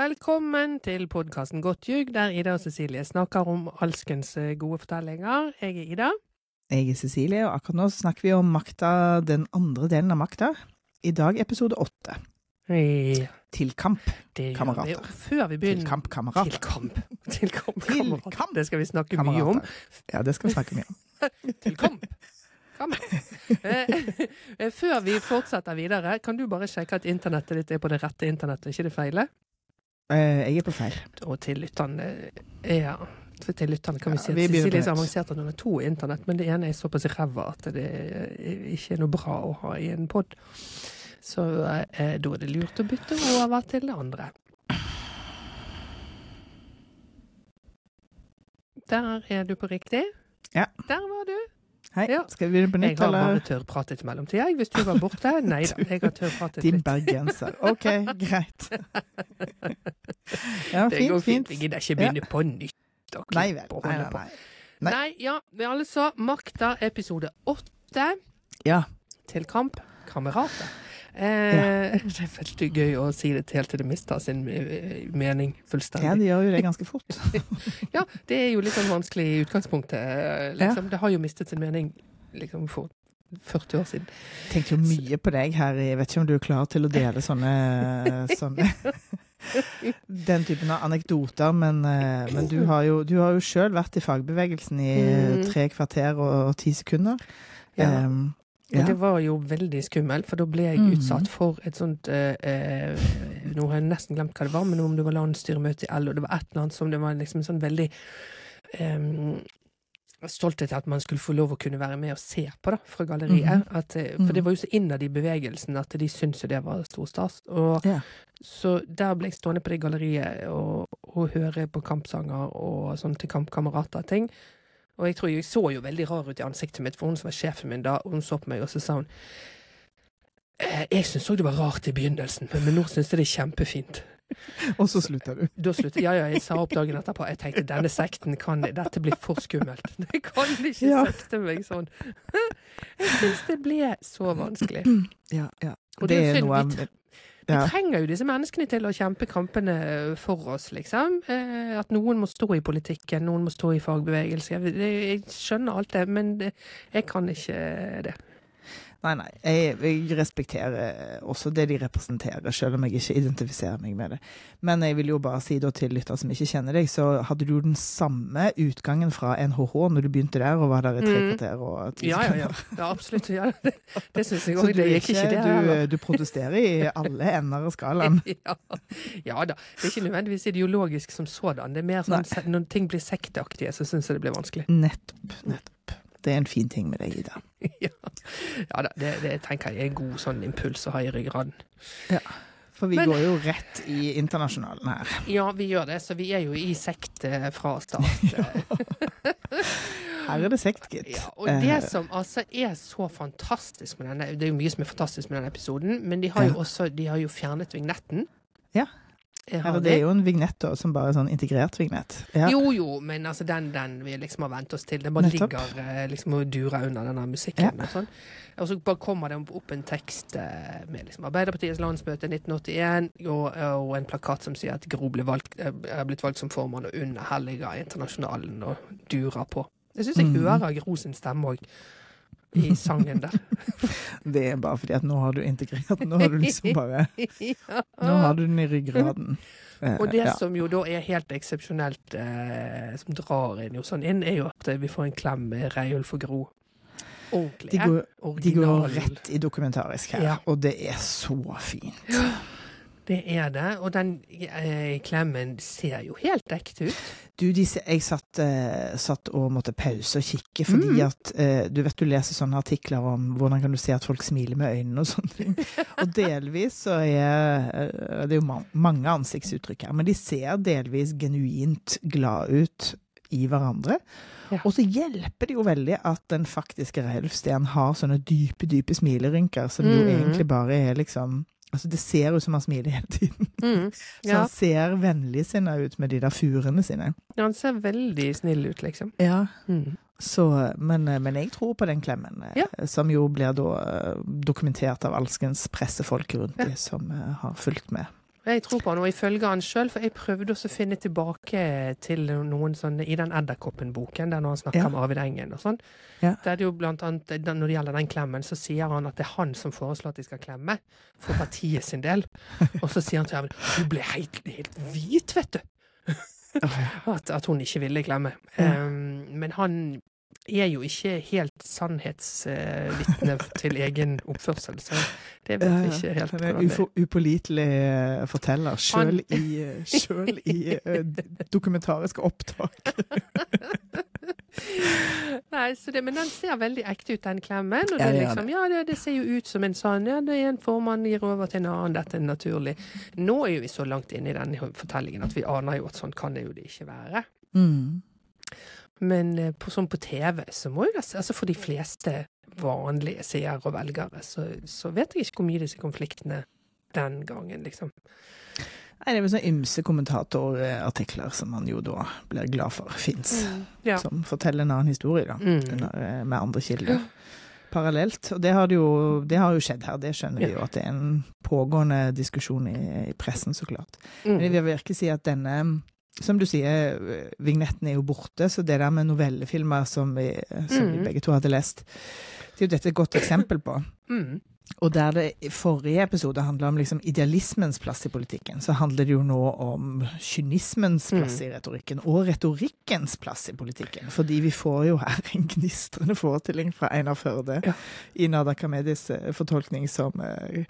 Velkommen til podkasten Godt ljug, der Ida og Cecilie snakker om alskens eh, gode fortellinger. Jeg er Ida. Jeg er Cecilie, og akkurat nå snakker vi om makta, den andre delen av makta. I dag episode åtte. Ja, Til kamp, det gjør vi. Kamerater. Før vi til begynner kamp, kamerater. Til kamp. Til kamp, Til kamerater. kamp, Det skal vi snakke mye om. Ja, det skal vi snakke mye om. Til kamp. Kamerater. Eh, eh, Før vi fortsetter videre, kan du bare sjekke at internettet ditt er på det rette internettet, ikke det feile? Eh, Jeg er på feil. Og til lytterne Ja. Til lytterne kan vi si at vi Cecilie er så avansert at hun har to internett, men det ene er såpass ræva at det eh, ikke er noe bra å ha i en pod. Så eh, da er det lurt å bytte over til det andre. Der er du på riktig. Ja. Der var du. Hei, Ja. skal vi begynne på nytt? Jeg har bare eller? tørrpratet i mellomtida, jeg, hvis du var borte. Nei da, jeg har tørrpratet Din litt. bergenser. Ok, greit. Ja, Det fint, går fint. Jeg gidder ikke begynne på nytt. og Nei klippe og holde på. nei. Nei. Ja, vi altså Makta episode åtte Ja, til kamp. Kamerater. Eh, Det er veldig gøy å si det helt til det mister sin mening fullstendig. ja, de gjør jo det ganske fort. Ja, det er jo litt sånn vanskelig i utgangspunktet. Liksom. Ja. Det har jo mistet sin mening liksom for 40 år siden. Jeg Tenkte jo mye på deg her. Jeg vet ikke om du er klar til å dele sånne, sånne Den typen av anekdoter, men, eh, men du har jo, du har jo sjøl vært i fagbevegelsen i Mm. tre kvarter og ti sekunder. Ja. Um, Og det var jo veldig skummelt, for da ble jeg Mhm. utsatt for et sånt eh, eh, Nå har jeg nesten glemt hva det var, men om det var landsstyremøte i LO, det var et eller annet som det var liksom sånn veldig eh, Stolthet til at man skulle få lov å kunne være med og se på, da, fra galleriet. Mhm. at, eh, for det var jo så innad i bevegelsen at de syntes jo det var stor stas. Og, Ja. Så der ble jeg stående på det galleriet og, og høre på kampsanger og sånn til kampkamerater-ting. Og jeg tror jeg så jo veldig rar ut i ansiktet mitt, for hun som var sjefen min da, og hun så på meg, og så sa hun «Eh, Jeg syntes òg det var rart i begynnelsen, men, nå syns jeg det er kjempefint. Og så slutter du. Da sluttet Ja, ja, jeg sa opp dagen etterpå. Jeg tenkte denne sekten kan Dette blir for skummelt. Jeg kan ikke Ja. sekte meg sånn. Jeg syns det ble så vanskelig. Ja, ja. Og det er noe vi ja. trenger jo disse menneskene til å kjempe kampene for oss, liksom. Eh, At noen må stå i politikken, noen må stå i fagbevegelse. Jeg, jeg skjønner alt det, men jeg kan ikke det. Nei, nei. Jeg, jeg respekterer også det de representerer, selv om jeg ikke identifiserer meg med det. Men jeg vil jo bare si da til lytter som ikke kjenner deg, så hadde du den samme utgangen fra NHH når du begynte der og var der i tre Mm. kvarter og ti Ja, ja, ja. ja absolutt. Ja, det det syns jeg òg. Det gikk ikke det du, du protesterer i alle ender av skalaen. Ja. ja da. Det er ikke nødvendigvis ideologisk som sådan. Det er mer sånn når ting blir sektaktige, så syns jeg det blir vanskelig. Nettopp. Nettopp. Det er en fin ting med deg, Ida. ja. ja det, det tenker jeg er en god sånn impuls å ha i ryggraden. For vi Men- går jo rett i internasjonalen her. Ja, vi gjør det, så vi er jo i sekt eh, fra start. Her er det sekt, gitt. Ja, og det Eh, som altså er så fantastisk med denne Det er jo mye som er fantastisk med denne episoden, men de har jo også de har jo fjernet vignetten. Ja. Her har er jo en vignett da, som bare er sånn integrert vignett. Ja. Jo jo, men altså den, den vi liksom har vent oss til. Den bare Nettopp. ligger eh, liksom og durer under denne musikken. Og sånn. Og så bare kommer det opp en tekst eh, med liksom Arbeiderpartiets landsmøte 1981 og, og en plakat som sier at Gro ble valgt, eh, er blitt valgt som formann og underhelliger internasjonalen og durer på. Jeg syns jeg mm. hører Gro sin stemme òg i sangen der. Det er bare fordi at nå har du integrert. Nå har du liksom bare Nå har du den i ryggraden. Eh, Og det ja. som jo da er helt eksepsjonelt, eh, som drar inn jo sånn inn, er jo at vi får en klem med Reiulf og Gro. Ordentlig. de, går, de går rett i dokumentarisk her, Ja. og det er så fint. Det er det. Og den eh, klemmen ser jo helt ekte ut. Du, disse, jeg satt, eh, satt og måtte pause og kikke, fordi Mm. at eh, Du vet du leser sånne artikler om hvordan kan du se at folk smiler med øynene og sånne ting. Og delvis så er eh, Det er jo ma mange ansiktsuttrykk her, men de ser delvis genuint glad ut i hverandre. Ja. Og så hjelper det jo veldig at den faktiske Reilf Steen har sånne dype, dype smilerynker, som jo Mm. egentlig bare er liksom Altså, det ser ut som han smiler hele tiden. Mm. Så han ser vennligsinna ut med de der furene sine. ja, han ser veldig snill ut, liksom. Ja. Mm. Så, men, men jeg tror på den klemmen, eh, Ja. som jo blir da eh, dokumentert av alskens pressefolk rundt de som eh, har fulgt med. Jeg tror på han, og ifølge han sjøl, for jeg prøvde også å finne tilbake til noen sånne i den Edderkoppen-boken, der når han snakker Ja. om Arvid Engen og sånn. Ja. Der er det jo blant annet, Når det gjelder den klemmen, så sier han at det er han som foreslår at de skal klemme, for partiet sin del. Og så sier han til Arvid du ble helt, helt hvit, vet du. At, at hun ikke ville klemme. Ja. Um, men han er jo ikke helt sannhetsvitne til egen oppførsel, så det vet vi ikke helt. Han er en upålitelig eh, forteller, sjøl i, eh, selv i eh, dokumentariske opptak. Nei, så det, men den ser veldig ekte ut, den klemmen. Og Ja, det, det er gjør liksom, ja, det, det ser jo ut som en sånn Ja, det er en formann gir over til en annen, dette er naturlig. Nå er jo vi så langt inne i den fortellingen at vi aner jo at sånn kan det jo det ikke være. Mm. Men eh, på, sånn på TV, så må jo det Altså for de fleste vanlige seere og velgere, så, så vet jeg ikke hvor mye disse konfliktene den gangen, liksom. Nei, det er vel sånn ymse kommentatorartikler som man jo da blir glad for fins. Ja. Som forteller en annen historie, da. Mm. Under, eh, med andre kilder. Parallelt. Og det har, det jo, det har jo skjedd her, det skjønner vi jo. At det er en pågående diskusjon i, i pressen, så klart. Men jeg Mm. vil virkelig si at denne som du sier, vignetten er jo borte, så det der med novellefilmer som vi, som vi Mm. begge to hadde lest, det er jo dette et godt eksempel på. Mm. Og der det i forrige episode handla om liksom idealismens plass i politikken, så handler det jo nå om kynismens plass Mm. i retorikken, og retorikkens plass i politikken. Fordi vi får jo her en gnistrende forestilling fra Einar Førde Ja. i Nada Kamedis eh, fortolkning som eh,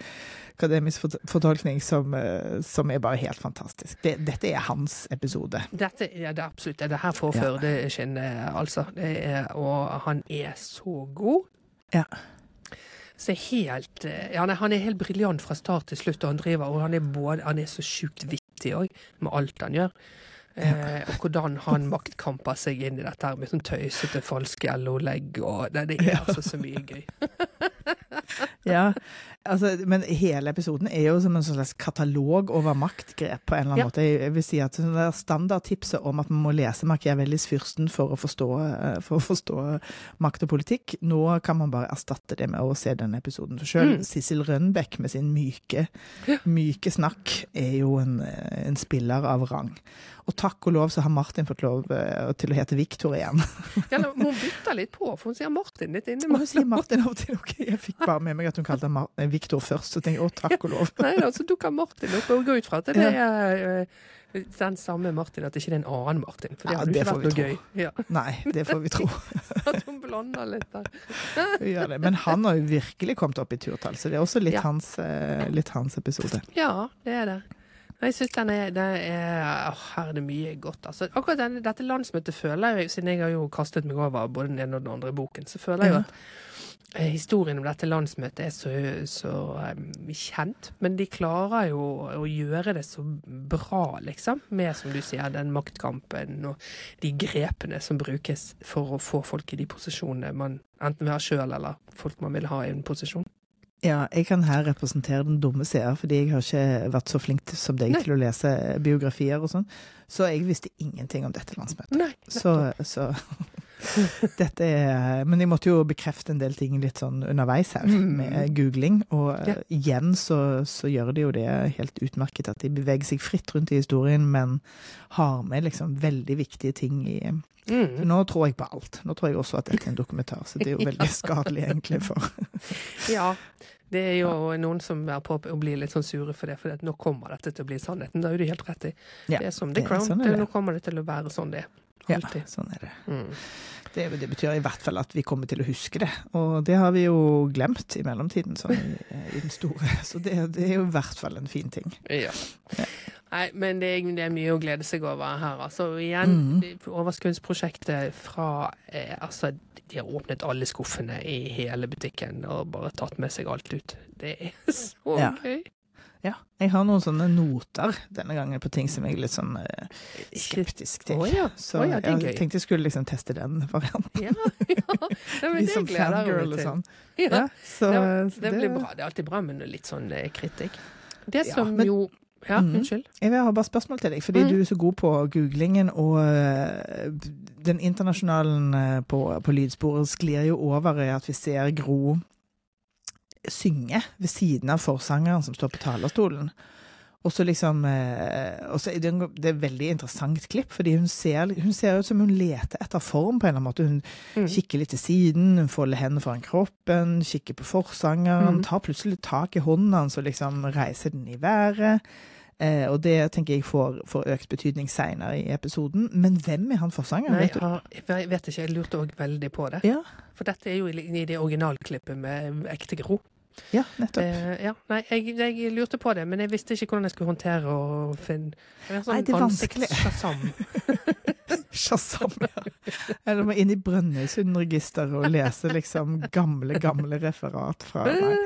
akademisk fortolkning som, eh, som er bare helt fantastisk. Det, dette er hans episode. Dette ja, det er absolutt det. Det her får Ja. Førde skinne, altså. Det er, og han er så god. Ja. Så helt eh, ja, nei, Han er helt briljant fra start til slutt, og han driver, og han er, både, han er så sjukt vittig òg, med alt han gjør. Eh, og hvordan han maktkamper seg inn i dette her med sånn tøysete, falske LO-legg og det, det er altså så mye gøy. Ja, altså, men hele episoden er jo som en sånn slags katalog over maktgrep på en eller annen Ja. måte. Jeg vil si at det er standardtipset om at man må lese Machiavellis Fyrsten for å forstå, eh, for å forstå makt og politikk, nå kan man bare erstatte det med å se denne episoden. For selv Mm. Sissel Rønbeck med sin myke, myke snakk er jo en, en spiller av rang. Og takk og lov så har Martin fått lov eh, til å hete Viktor igjen. Ja, nå- hun bytter litt på, for hun sier Martin litt Og hun sier. Martin av og til. ok, Jeg fikk bare med meg at hun kalte han eh, Viktor først, så tenkte jeg å, takk og lov. Nei da, så dukker Martin opp, og går ut fra at det er eh, den samme Martin, at det ikke er en annen Martin. For det hadde ja, det ikke vært noe tro. gøy. Ja, Nei, det får vi tro. At hun blander litt der. Gjør det. Men han har jo virkelig kommet opp i turtall, så det er også litt, Ja. hans, litt hans episode. Ja, det er det. Jeg syns den er, den er åh, Her er det mye godt. Altså, akkurat denne, dette landsmøtet føler jeg, siden jeg har jo kastet meg over både den ene og den andre boken, så føler jeg jo at eh, historien om dette landsmøtet er så, så um, kjent. Men de klarer jo å gjøre det så bra, liksom. Med, som du sier, den maktkampen og de grepene som brukes for å få folk i de posisjonene man enten vil ha sjøl, eller folk man vil ha i en posisjon. Ja, jeg kan her representere den dumme seer, fordi jeg har ikke vært så flink som deg Nei. til å lese biografier og sånn. Så jeg visste ingenting om dette landsmøtet. Nei. Så, så dette er Men jeg måtte jo bekrefte en del ting litt sånn underveis her, Mm. med googling. Og Ja. igjen så, så gjør de jo det helt utmerket, at de beveger seg fritt rundt i historien, men har med liksom veldig viktige ting i Mm. Nå tror jeg på alt. Nå tror jeg også at dette er en dokumentar, så det er jo veldig skadelig egentlig for Ja. Det er jo noen som er på å bli litt sånn sure for det, for nå kommer dette til å bli sannheten. Det har du helt rett i. Ja, det er som The Crown. sånn nå kommer det til å være sånn det er. Ja, sånn er det. Mm. Det. Det betyr i hvert fall at vi kommer til å huske det, og det har vi jo glemt i mellomtiden, sånn i, i den store. Så det, det er jo i hvert fall en fin ting. Ja. Nei, men det er, det er mye å glede seg over her. Altså Mm. igjen, overskuddsprosjektet fra eh, Altså, de har åpnet alle skuffene i hele butikken og bare tatt med seg alt ut. Det er så Ja. gøy. Ja, jeg har noen sånne noter denne gangen på ting som jeg er litt sånn eh, skeptisk til. Oh, ja. Så oh, ja, jeg gøy. tenkte jeg skulle liksom teste den varianten. Ja, ja. Nei, men det gleder jeg fangirl meg og til. sånn. Ja. Ja, så, Det, det blir bra. Det er alltid bra med litt sånn eh, kritikk. Det Ja, som men- jo Ja, Mhm. unnskyld. Jeg vil ha bare spørsmål til deg, fordi Mm. du er så god på googlingen, og øh, den internasjonalen øh, på, på lydsporet sklir jo over i at vi ser Gro synge ved siden av forsangeren som står på talerstolen. Og så liksom eh, og så det, det er et veldig interessant klipp, fordi hun ser, hun ser ut som hun leter etter form på en eller annen måte. Hun Mm. kikker litt til siden, hun folder hendene foran kroppen, kikker på forsangeren, Mm. tar plutselig tak i hånden hans og liksom reiser den i været. Eh, og det tenker jeg får, får økt betydning seinere i episoden. Men hvem er han forsangeren? Nei, vet har, jeg vet ikke, jeg lurte òg veldig på det. Ja, For dette er jo i, i det originalklippet med ekte Gro. ja, nettopp. Eh, ja, nei, jeg, jeg lurte på det, men jeg visste ikke hvordan jeg skulle håndtere og finne sånn Nei, det er vanskelig. Shazam. Shazam, ja. Eller må inn i Brønnøysundregisteret og lese liksom gamle, gamle referat fra Nei,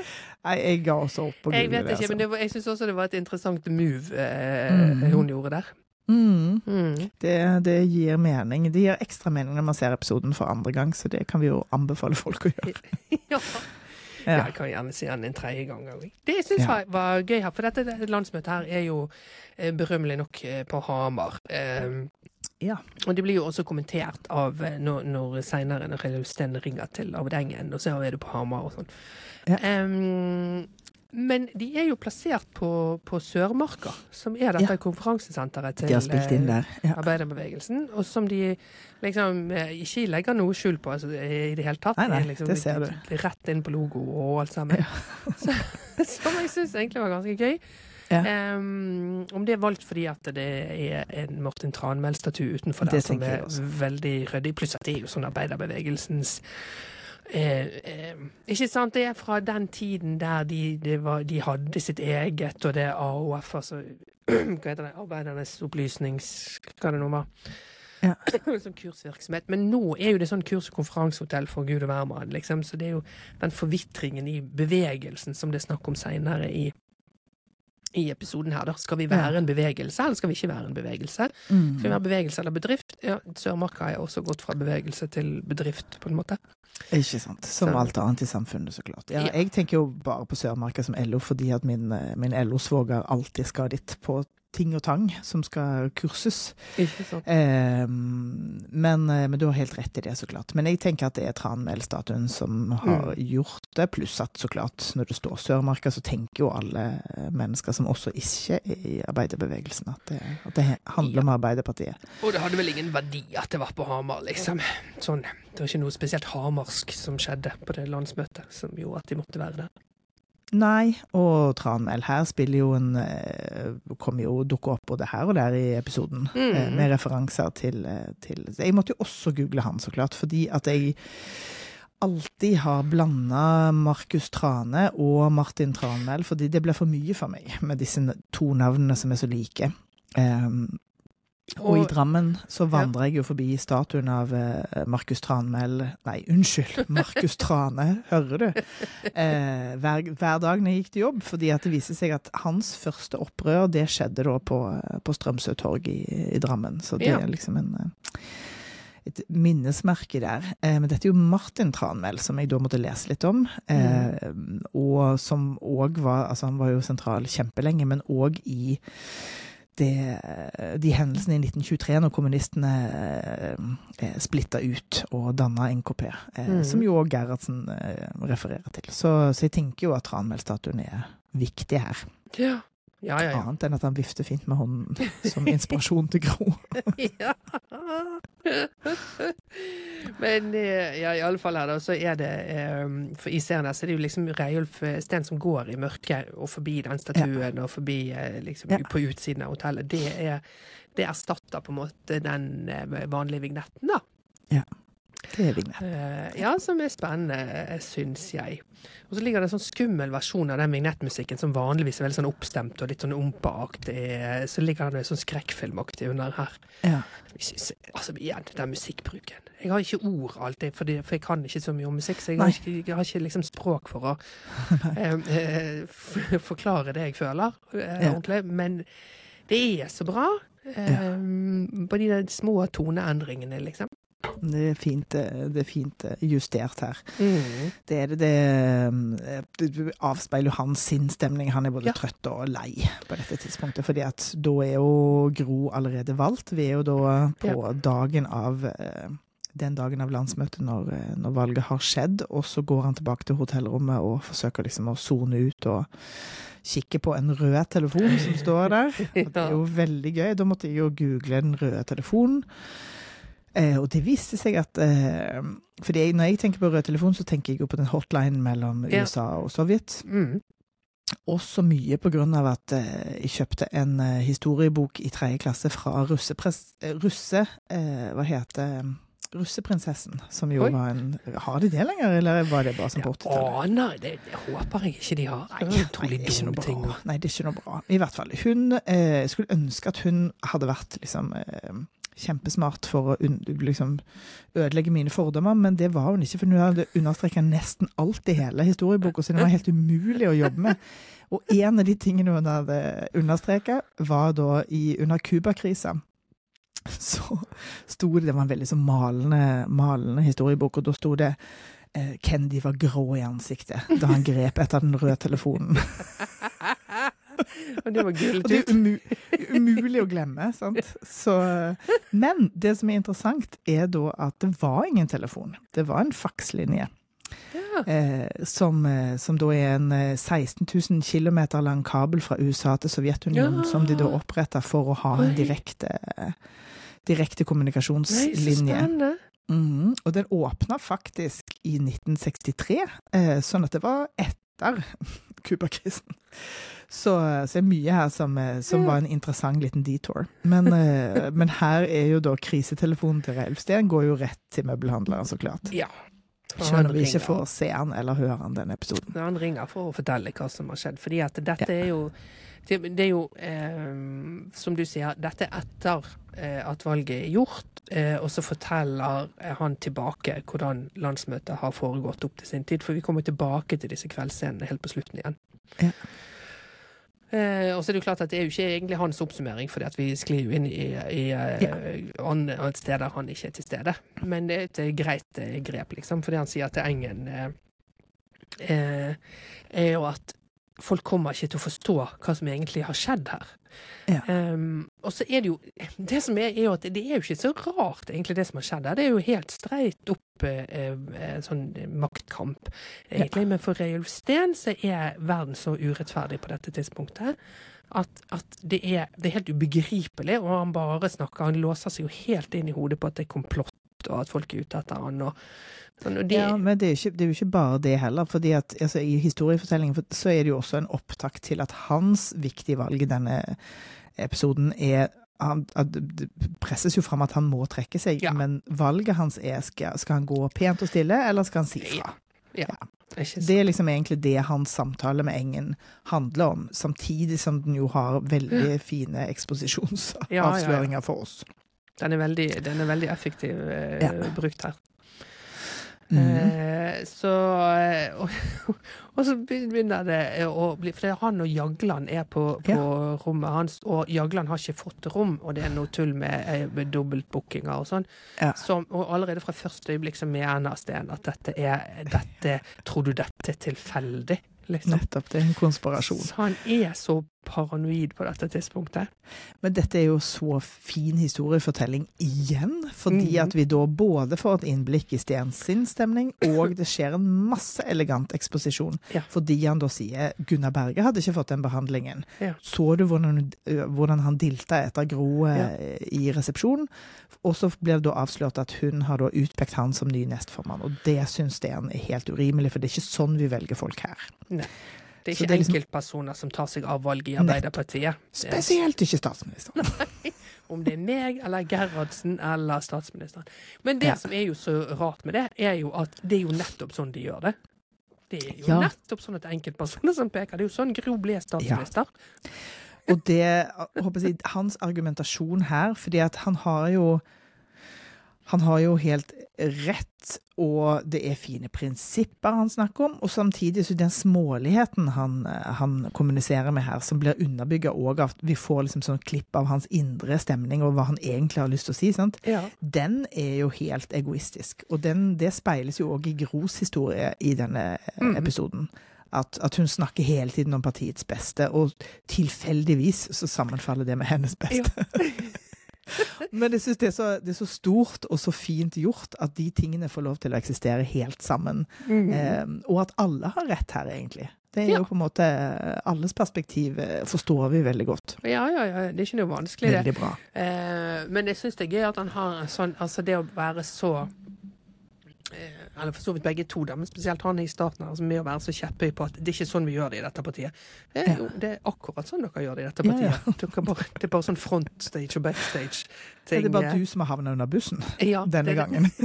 nei jeg ga også opp på Jeg vet ikke, altså. men det var, jeg syns også det var et interessant move eh, Mm. hun gjorde der. mm, Mm. det, det gir mening. Det gir ekstra mening når man ser episoden for andre gang, så det kan vi jo anbefale folk å gjøre. ja. Ja. Jeg kan gjerne si den en tredje gang òg. Det jeg syns Ja. var, var gøy her, for dette landsmøtet her er jo eh, berømmelig nok eh, på Hamar. Um, Ja. Og det blir jo også kommentert av eh, når, når seinere når Sten ringer til Arvid Engen, og så er det på Hamar og sånn. Ja. Em, men de er jo plassert på, på Sørmarka, som er dette Ja. konferansesenteret til De. Ja. arbeiderbevegelsen, og som de liksom eh, ikke legger noe skjul på altså, i det hele tatt. Nei, nei, liksom det ser du. Rett inn på logo og alt sammen. Så, som jeg syns egentlig var ganske gøy. Ja. Em, om det er valgt fordi at det er en Martin Tranmæl-statue utenfor der som er veldig ryddig, pluss at det er jo sånn arbeiderbevegelsens Eh, eh, ikke sant? Det er fra den tiden der de, de, var, de hadde sitt eget, og det AOF, altså Hva heter det? Arbeidernes opplysnings... Hva det nå var. Ja. Som kursvirksomhet. Men nå er jo det sånn kurs- og konferansehotell for gud og hvermann, liksom. Så det er jo den forvitringen i bevegelsen som det er snakk om seinere i i episoden her, da. Skal vi være en bevegelse, eller skal vi ikke være en bevegelse? Mm. Skal vi være bevegelse eller bedrift? Ja, Sørmarka er også gått fra bevegelse til bedrift, på en måte. Ikke sant. Som Så- alt annet i samfunnet, så klart. Ja, Ja. jeg tenker jo bare på Sørmarka som LO fordi at min, eh, min LO-svoger alltid skal dit på ting og tang som skal kurses. Sant? Eh, men, men du har helt rett i det, så klart. Men jeg tenker at det er Tranmæl-statuen som har gjort det, pluss at så klart, når det står Sørmarka, så tenker jo alle eh, mennesker som også ikke er i arbeiderbevegelsen, at det, at det handler om Arbeiderpartiet. Og det hadde vel ingen verdi at det var på Hamar, liksom. Sånn. Det var ikke noe spesielt hamarsk som skjedde på det landsmøtet, som gjorde at de måtte være der. Nei, og Tranmæl her spiller jo en eh, Kommer jo dukke opp både her og der i episoden, Mm. eh, med referanser til, eh, til Jeg måtte jo også google han, så klart, fordi at jeg alltid har blanda Markus Trane og Martin Tranmæl, fordi det ble for mye for meg med disse to navnene som er så like. Um, og, i Drammen så vandrer jeg jo forbi statuen av eh, Markus Tranmæl Nei, unnskyld, Markus Trane, hører du? Eh, hver, hver dag når jeg gikk til jobb, fordi at det viser seg at hans første opprør, det skjedde da på, på Strømsø torg i, i Drammen. Så det Ja. er liksom en eh, et minnesmerke der. Eh, men dette er jo Martin Tranmæl, som jeg da måtte lese litt om. Eh, og som òg var Altså, han var jo sentral kjempelenge, men òg i det, de hendelsene i 1923, når kommunistene eh, splitta ut og danna NKP, eh, mm. som jo òg Gerhardsen eh, refererer til. Så, så jeg tenker jo at Tranmæl-statuen er viktig her. Ja. Ja, ja, ja. Annet enn at han vifter fint med hånden som inspirasjon til Gro. ja. Men eh, ja, i alle fall her, da, så er det eh, For i serien her så er det jo liksom Reiulf Steen som går i mørket og forbi den statuen og forbi eh, liksom Ja. på utsiden av hotellet. Det er det erstatter på en måte den eh, vanlige vignetten, da. Det er vignett. Eh, ja, som er spennende, syns jeg. Og så ligger det en sånn skummel versjon av den vignettmusikken som vanligvis er veldig sånn oppstemt og litt sånn ompa-aktig. Så ligger det sånn skrekkfilmaktig under her. Ja. Jeg synes, altså igjen, den musikkbruken. Jeg har ikke ord alltid, for jeg kan ikke så mye om musikk. Så jeg har ikke, jeg har ikke liksom språk for å eh, eh, forklare det jeg føler eh, ordentlig. Men det er så bra. Eh, På de små toneendringene, liksom. Det er fint, det er fint eh, justert her. Mm. Det det, det, eh, det avspeiler jo hans sinnsstemning. Han er både Ja. trøtt og lei på dette tidspunktet. fordi at da er jo Gro allerede valgt. Vi er jo da på dagen av eh, den dagen av landsmøtet når, når valget har skjedd, og så går han tilbake til hotellrommet og forsøker liksom å sone ut og kikke på en rød telefon som står der. Og det er jo veldig gøy. Da måtte jeg jo google den røde telefonen. Eh, og det viste seg at eh, fordi jeg, Når jeg tenker på rød telefon, så tenker jeg jo på den hotlinen mellom Ja. USA og Sovjet. Mm. Også mye på grunn av at eh, jeg kjøpte en eh, historiebok i tredje klasse fra eh, russe... Eh, hva heter? Russeprinsessen, som jo Oi. var en Har de det lenger, eller var det bare som på 80-tallet? Aner det, det håper jeg ikke de har. Det er utrolig det er ikke noe ting. bra. Nei, det er ikke noe bra. I hvert fall. Hun eh, skulle ønske at hun hadde vært liksom eh, kjempesmart for å liksom, ødelegge mine fordommer, men det var hun ikke, for hun hadde understreka nesten alt i hele historieboka, så det var helt umulig å jobbe med. Og en av de tingene hun hadde understreka, var da i, under Cuba-krisa. Så sto det Det var en veldig så malende, malende historiebok, og da sto det Kendy var grå i ansiktet da han grep etter den røde telefonen. Og det var Og det er umu umulig å glemme. sant? Så, men det som er interessant, er da at det var ingen telefon. Det var en fakslinje. Ja. Eh, som, eh, som da er en eh, 16 000 km lang kabel fra USA til Sovjetunionen, Ja. som de da oppretta for å ha en direkte, direkte, kommunikasjonslinje. Nei, så Mm, Og den åpna faktisk i 1963, eh, sånn at det var etter Cuba-krisen. Så, så det er mye her som, eh, som Ja. var en interessant liten detour. Men, eh, men her er jo da krisetelefonen til Reilf Steen går jo rett til møbelhandleren, så klart. Ja. Om vi ikke får se han eller høre han denne episoden. Ja, han ringer for å fortelle hva som har skjedd. Fordi at dette er jo Det, er jo, eh, som du sier, dette er etter eh, at valget er gjort, eh, og så forteller eh, han tilbake hvordan landsmøtet har foregått opp til sin tid. For vi kommer tilbake til disse kveldsscenene helt på slutten igjen. Ja. Eh, og så er det jo klart at det er jo ikke egentlig hans oppsummering, fordi at vi sklir jo inn i, i ja. an- et sted der han ikke er til stede. Men det er et eh, greit eh, grep, liksom, fordi han sier til Engen eh, eh, er jo at folk kommer ikke til å forstå hva som egentlig har skjedd her. Ja. Um, og så er det jo Det som er, er jo at det er jo ikke så rart, egentlig, det som har skjedd her. Det er jo helt streit opp eh, eh, sånn maktkamp, egentlig. Men for Reiulf Steen så er verden så urettferdig på dette tidspunktet. At, at det, er, det er helt ubegripelig, og han bare snakker Han låser seg jo helt inn i hodet på at det er komplott, og at folk er ute etter han. Og, sånn, det, Ja, men det er, jo ikke, bare det heller. fordi at altså, I historiefortellingen for- så er det jo også en opptakt til at hans viktige valg i denne episoden er han, Det presses jo fram at han må trekke seg, Ja. men valget hans er skal, skal han gå pent og stille, eller skal han si fra? ja, ja. Det er liksom egentlig det hans samtale med Engen handler om, samtidig som den jo har veldig fine eksposisjonsavsløringer for oss. Den er veldig, den er veldig effektiv eh, Ja. brukt her. Eh, så eh, og, og så begynner det å bli For han og Jagland er på, på rommet hans, og Jagland har ikke fått rom, og det er noe tull med, eh, med dobbeltbookinger og sånn. Ja. Som- og allerede fra første øyeblikk så mener Sten at dette er dette, Tror du dette er tilfeldig? Liksom. Nettopp. Det er en konspirasjon. Så han er så paranoid på dette tidspunktet. Men dette er jo så fin historiefortelling igjen, fordi Mhm. at vi da både får et innblikk i Stens sin stemning, og det skjer en masse elegant eksposisjon. Ja. Fordi han da sier Gunnar Berge hadde ikke fått den behandlingen. Ja. Så du hvordan, hvordan han dilta etter Gro Ja. i resepsjonen? Og så blir det da avslørt at hun har da utpekt han som ny nestformann, og det syns Sten er helt urimelig, for det er ikke sånn vi velger folk her. Det er ikke det er liksom- enkeltpersoner som tar seg av valget i Arbeiderpartiet. Er- Spesielt ikke statsministeren. Om det er meg eller Gerhardsen eller statsministeren. Men det Ja. som er jo så rart med det, er jo at det er jo nettopp sånn de gjør det. Det er jo Ja. nettopp sånn at er enkeltpersoner som peker. Det er jo sånn Gro ble statsminister. Og det, håper jeg, hans argumentasjon her, fordi at han har jo han har jo helt rett, og det er fine prinsipper han snakker om. Og samtidig så den småligheten han, han kommuniserer med her, som blir underbygga òg av at vi får liksom sånn klipp av hans indre stemning og hva han egentlig har lyst til å si? Ja. den er jo helt egoistisk. Og den, det speiles jo òg i Gros historie i denne mm. episoden. At, at hun snakker hele tiden om partiets beste, og tilfeldigvis så sammenfaller det med hennes beste. Men jeg syns det, så- det er så stort og så fint gjort at de tingene får lov til å eksistere helt sammen. Mm. Eh, og at alle har rett her, egentlig. Det er Ja. jo på en måte Alles perspektiv eh, forstår vi veldig godt. Ja, ja, ja. Det er ikke noe vanskelig, det. Veldig bra. Eh, men jeg syns det er gøy at han har en sånn Altså det å være så eh, Eller for så vidt begge to, da, men spesielt han i starten altså med å være så kjepphøy på at det er ikke sånn vi gjør det i dette partiet. Det er, Ja. jo, det er akkurat sånn dere gjør det i dette partiet. ja. Dere bare, det er bare sånn frontstage og backstage. Det er bare du som har havna under bussen ja, denne gangen.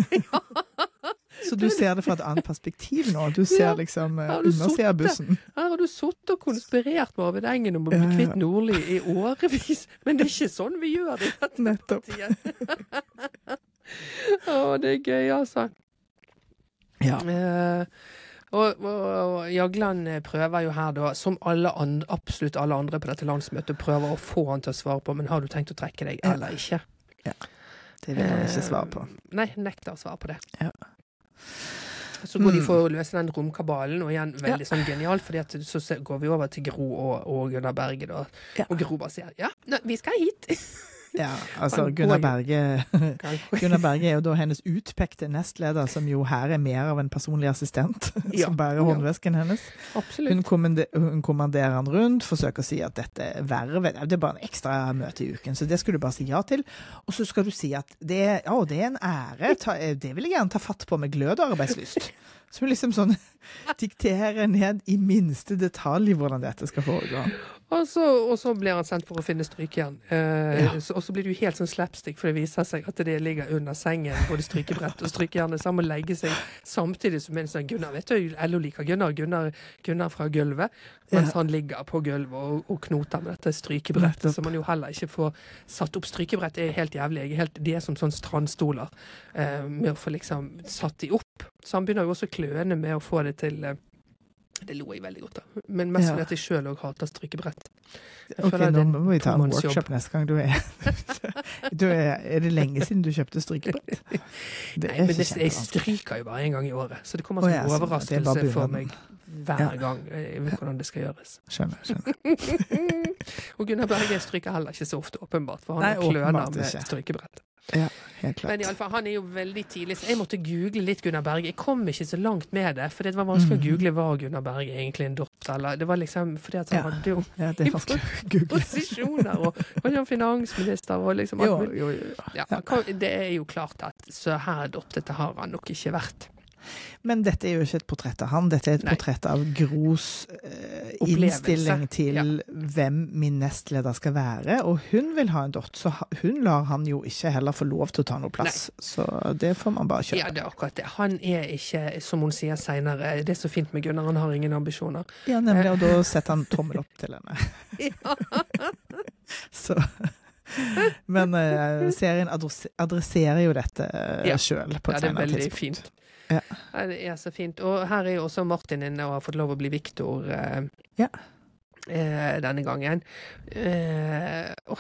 Så du ser det fra et annet perspektiv nå. Du ser Ja. liksom eh, undersida av bussen. Her har du sittet og konspirert med Arvid Engen om å bli Ja, ja. kvitt Nordli i årevis, men det er ikke sånn vi gjør det i dette Nettopp. partiet. Å, det er gøy, altså. Ja. Uh, og, og, og Jagland eh, prøver jo her, da, som alle andre, absolutt alle andre på dette landsmøtet, prøver å få han til å svare på, men har du tenkt å trekke deg eller ikke? Ja. Det vil han ikke svare på. Eh, Nei, nekter å svare på det. Ja. Så går de Mm. for å løse den romkabalen, og igjen veldig sånn genialt, fordi så går vi over til Gro og, og Gunnar Berge, da. Ja. Og Gro bare sier ja, vi skal hit. Ja, altså Gunnar Berge Gunnar Berge er jo da hennes utpekte nestleder, som jo her er mer av en personlig assistent, Ja, som bærer ja. hennes. Absolutt. Hun, kommander, hun kommanderer han rundt, forsøker å si at dette vervet Det er bare en ekstra møte i uken, så det skulle du bare si ja til. Og så skal du si at det, å, det er en ære, ta, det vil jeg gjerne ta fatt på med glød og arbeidslyst. Så hun liksom sånn dikterer ned i minste detalj hvordan dette skal foregå. Og så, og så blir han sendt for å finne strykejern. Eh, Ja. Og så blir det jo helt sånn slapstick, for det viser seg at det ligger under sengen, både strykebrett og strykejernet, så han må legge seg samtidig som en sånn Gunnar, vet du, LO liker Gunnar, Gunnar, Gunnar fra gulvet, mens Ja. han ligger på gulvet og, og knoter med dette strykebrettet, som man jo heller ikke får satt opp. Strykebrett er helt jævlig. Helt, de er som sånn strandstoler, eh, med å få liksom satt de opp. Så han begynner jo også kløende med å få det til eh, det lo jeg veldig godt av. Men mest Ja. fordi at jeg sjøl òg hater strykebrett. Ok, nå må vi ta en workshop neste gang du er du er, er det lenge siden du kjøpte strykebrett? Nei, men det, jeg stryker jo bare en gang i året, så det kommer som en overraskelse for meg hver gang jeg vet hvordan det skal gjøres. Skjønner. skjønner. Og Gunnar Berge stryker heller ikke så ofte, åpenbart, for han Nei, kløner med ikke. Strykebrett. Helt klart. Men i alle fall, han er jo veldig tidlig, så jeg måtte google litt Gunnar Berge. Jeg kom ikke så langt med det, for det var vanskelig mm. å google hva Gunnar Berge egentlig en dott, eller Det var liksom fordi at han Ja. hadde jo Ja, det er vanskelig å posisjoner, og var jo finansminister og liksom Jo, jo, jo. Ja, det er jo klart at så her dottete har han nok ikke vært. Men dette er jo ikke et portrett av han, dette er et Nei. portrett av Gros eh, innstilling til hvem min nestleder skal være. Og hun vil ha en dott, så hun lar han jo ikke heller få lov til å ta noe plass. Så det får man bare kjøpe. Ja, det er akkurat det. Han er ikke, som hun sier seinere, det er så fint med Gunnar, han har ingen ambisjoner. Ja, nemlig. Og da setter han tommel opp til henne. Ja. Så Men uh, serien adresserer jo dette uh, Ja. sjøl Ja, et det er veldig tidspunkt. fint. Ja. Det er så fint. Og her er jo også Martin inne og har fått lov å bli Viktor eh, Ja. Eh, denne gangen. Eh, og,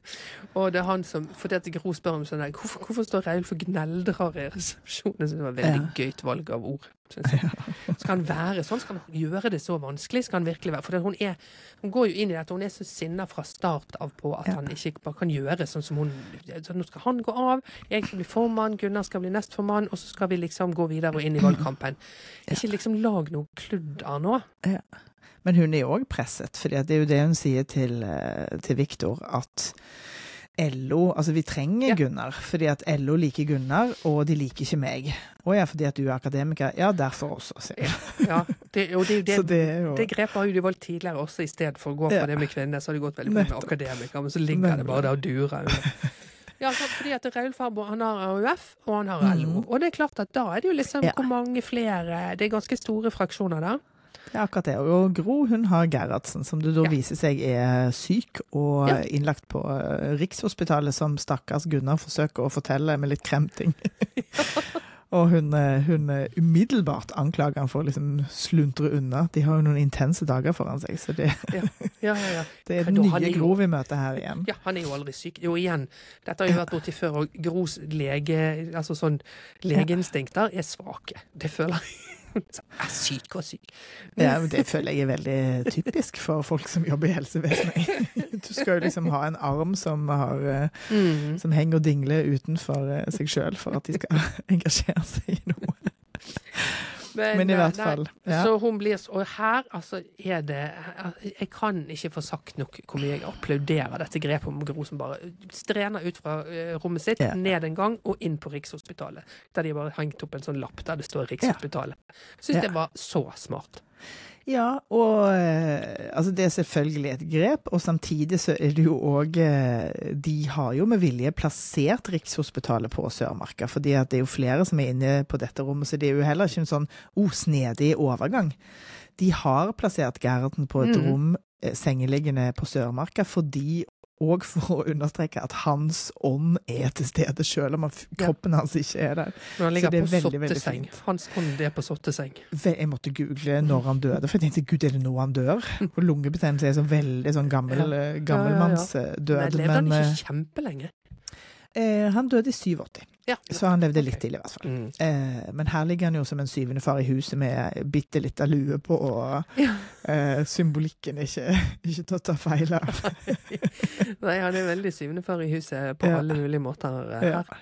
og det er han som For det at Gro spør om sånn hvorfor, hvorfor står Reilf og gneldrer i resepsjonen? Så det var veldig Ja. gøyt valg av ord. Skal han være sånn? Skal han gjøre det så vanskelig? Skal han virkelig være For hun, er, hun går jo inn i dette, hun er så sinna fra start av på at Ja. han ikke bare kan gjøre sånn som hun så Nå skal han gå av, jeg skal bli formann, Gunnar skal bli nestformann, og så skal vi liksom gå videre og inn i valgkampen. Ikke liksom lag noe kludder nå. Men hun er jo òg presset, for det er jo det hun sier til, eh, til Viktor, at LO Altså, vi trenger Ja. Gunnar, fordi at LO liker Gunnar, og de liker ikke meg. Å ja, fordi at du er akademiker. Ja, derfor også, sier hun. Ja, det, og det, det, det jo det grepet har jo de valgt tidligere også, i stedet for å gå for Ja. det med kvinner, så har de gått veldig mye med akademiker akademikere, men så ligger det bare der og durer under. Ja, fordi at Raul Farbo han har AUF, og han har LO. Mm. Og det er klart at da er det jo liksom Ja. hvor mange flere Det er ganske store fraksjoner der. Det er akkurat det. Og Gro hun har Gerhardsen, som det da Ja. viser seg er syk og Ja. innlagt på eh, Rikshospitalet, som stakkars Gunnar forsøker å fortelle med litt kremting. og hun, eh, hun eh, umiddelbart anklager han for å liksom sluntre unna. De har jo noen intense dager foran seg, så det, Ja, ja, ja. det er den nye Gro vi møter her igjen. Ja, han er jo aldri syk. Jo, igjen, dette har jo vært borti før, og Gros lege, altså sånn legeinstinkter er svake. Det føler jeg. Så, Er syk og syk. Ja, det føler jeg er veldig typisk for folk som jobber i helsevesenet. Du skal jo liksom ha en arm som, har, eh, Mm. som henger og dingler utenfor eh, seg sjøl, for at de skal engasjere seg i noe. Men i eh, hvert nei, fall. Ja. Så hun blir så Og her, altså, er det Jeg kan ikke få sagt nok hvor mye jeg applauderer dette grepet om Gro som bare strener ut fra eh, rommet sitt, Ja. ned en gang og inn på Rikshospitalet. Der de bare hengt opp en sånn lapp der det står Rikshospitalet. Syns Ja. det var så smart. Ja, og eh, altså det er selvfølgelig et grep, og samtidig så er det jo òg eh, De har jo med vilje plassert Rikshospitalet på Sørmarka, fordi at det er jo flere som er inne på dette rommet, så det er jo heller ikke en sånn oh, overgang. De har plassert Gerden på et Mm. rom eh, sengeliggende på Sørmarka fordi og for å understreke at hans ånd er til stede, selv om Ja. kroppen hans ikke er der. Men han ligger er på veldig, sotteseng. Veldig Hans ånd er på sotteseng. Jeg måtte google når han døde, for jeg tenkte gud, er det nå han dør? Og lungebetennelse er så veldig sånn gammel, Ja. eh, Ja, gammelmannsdød. Men levde han ikke kjempelenge? eh, han døde i 87, Ja. så han levde litt til i hvert fall. Mm. Eh, men her ligger han jo som en syvende far i huset med bitte lita lue på, og Ja. eh, symbolikken er ikke, ikke til å ta feil av. Nei, han er veldig syvende far i huset på Ja. alle mulige måter eh, her.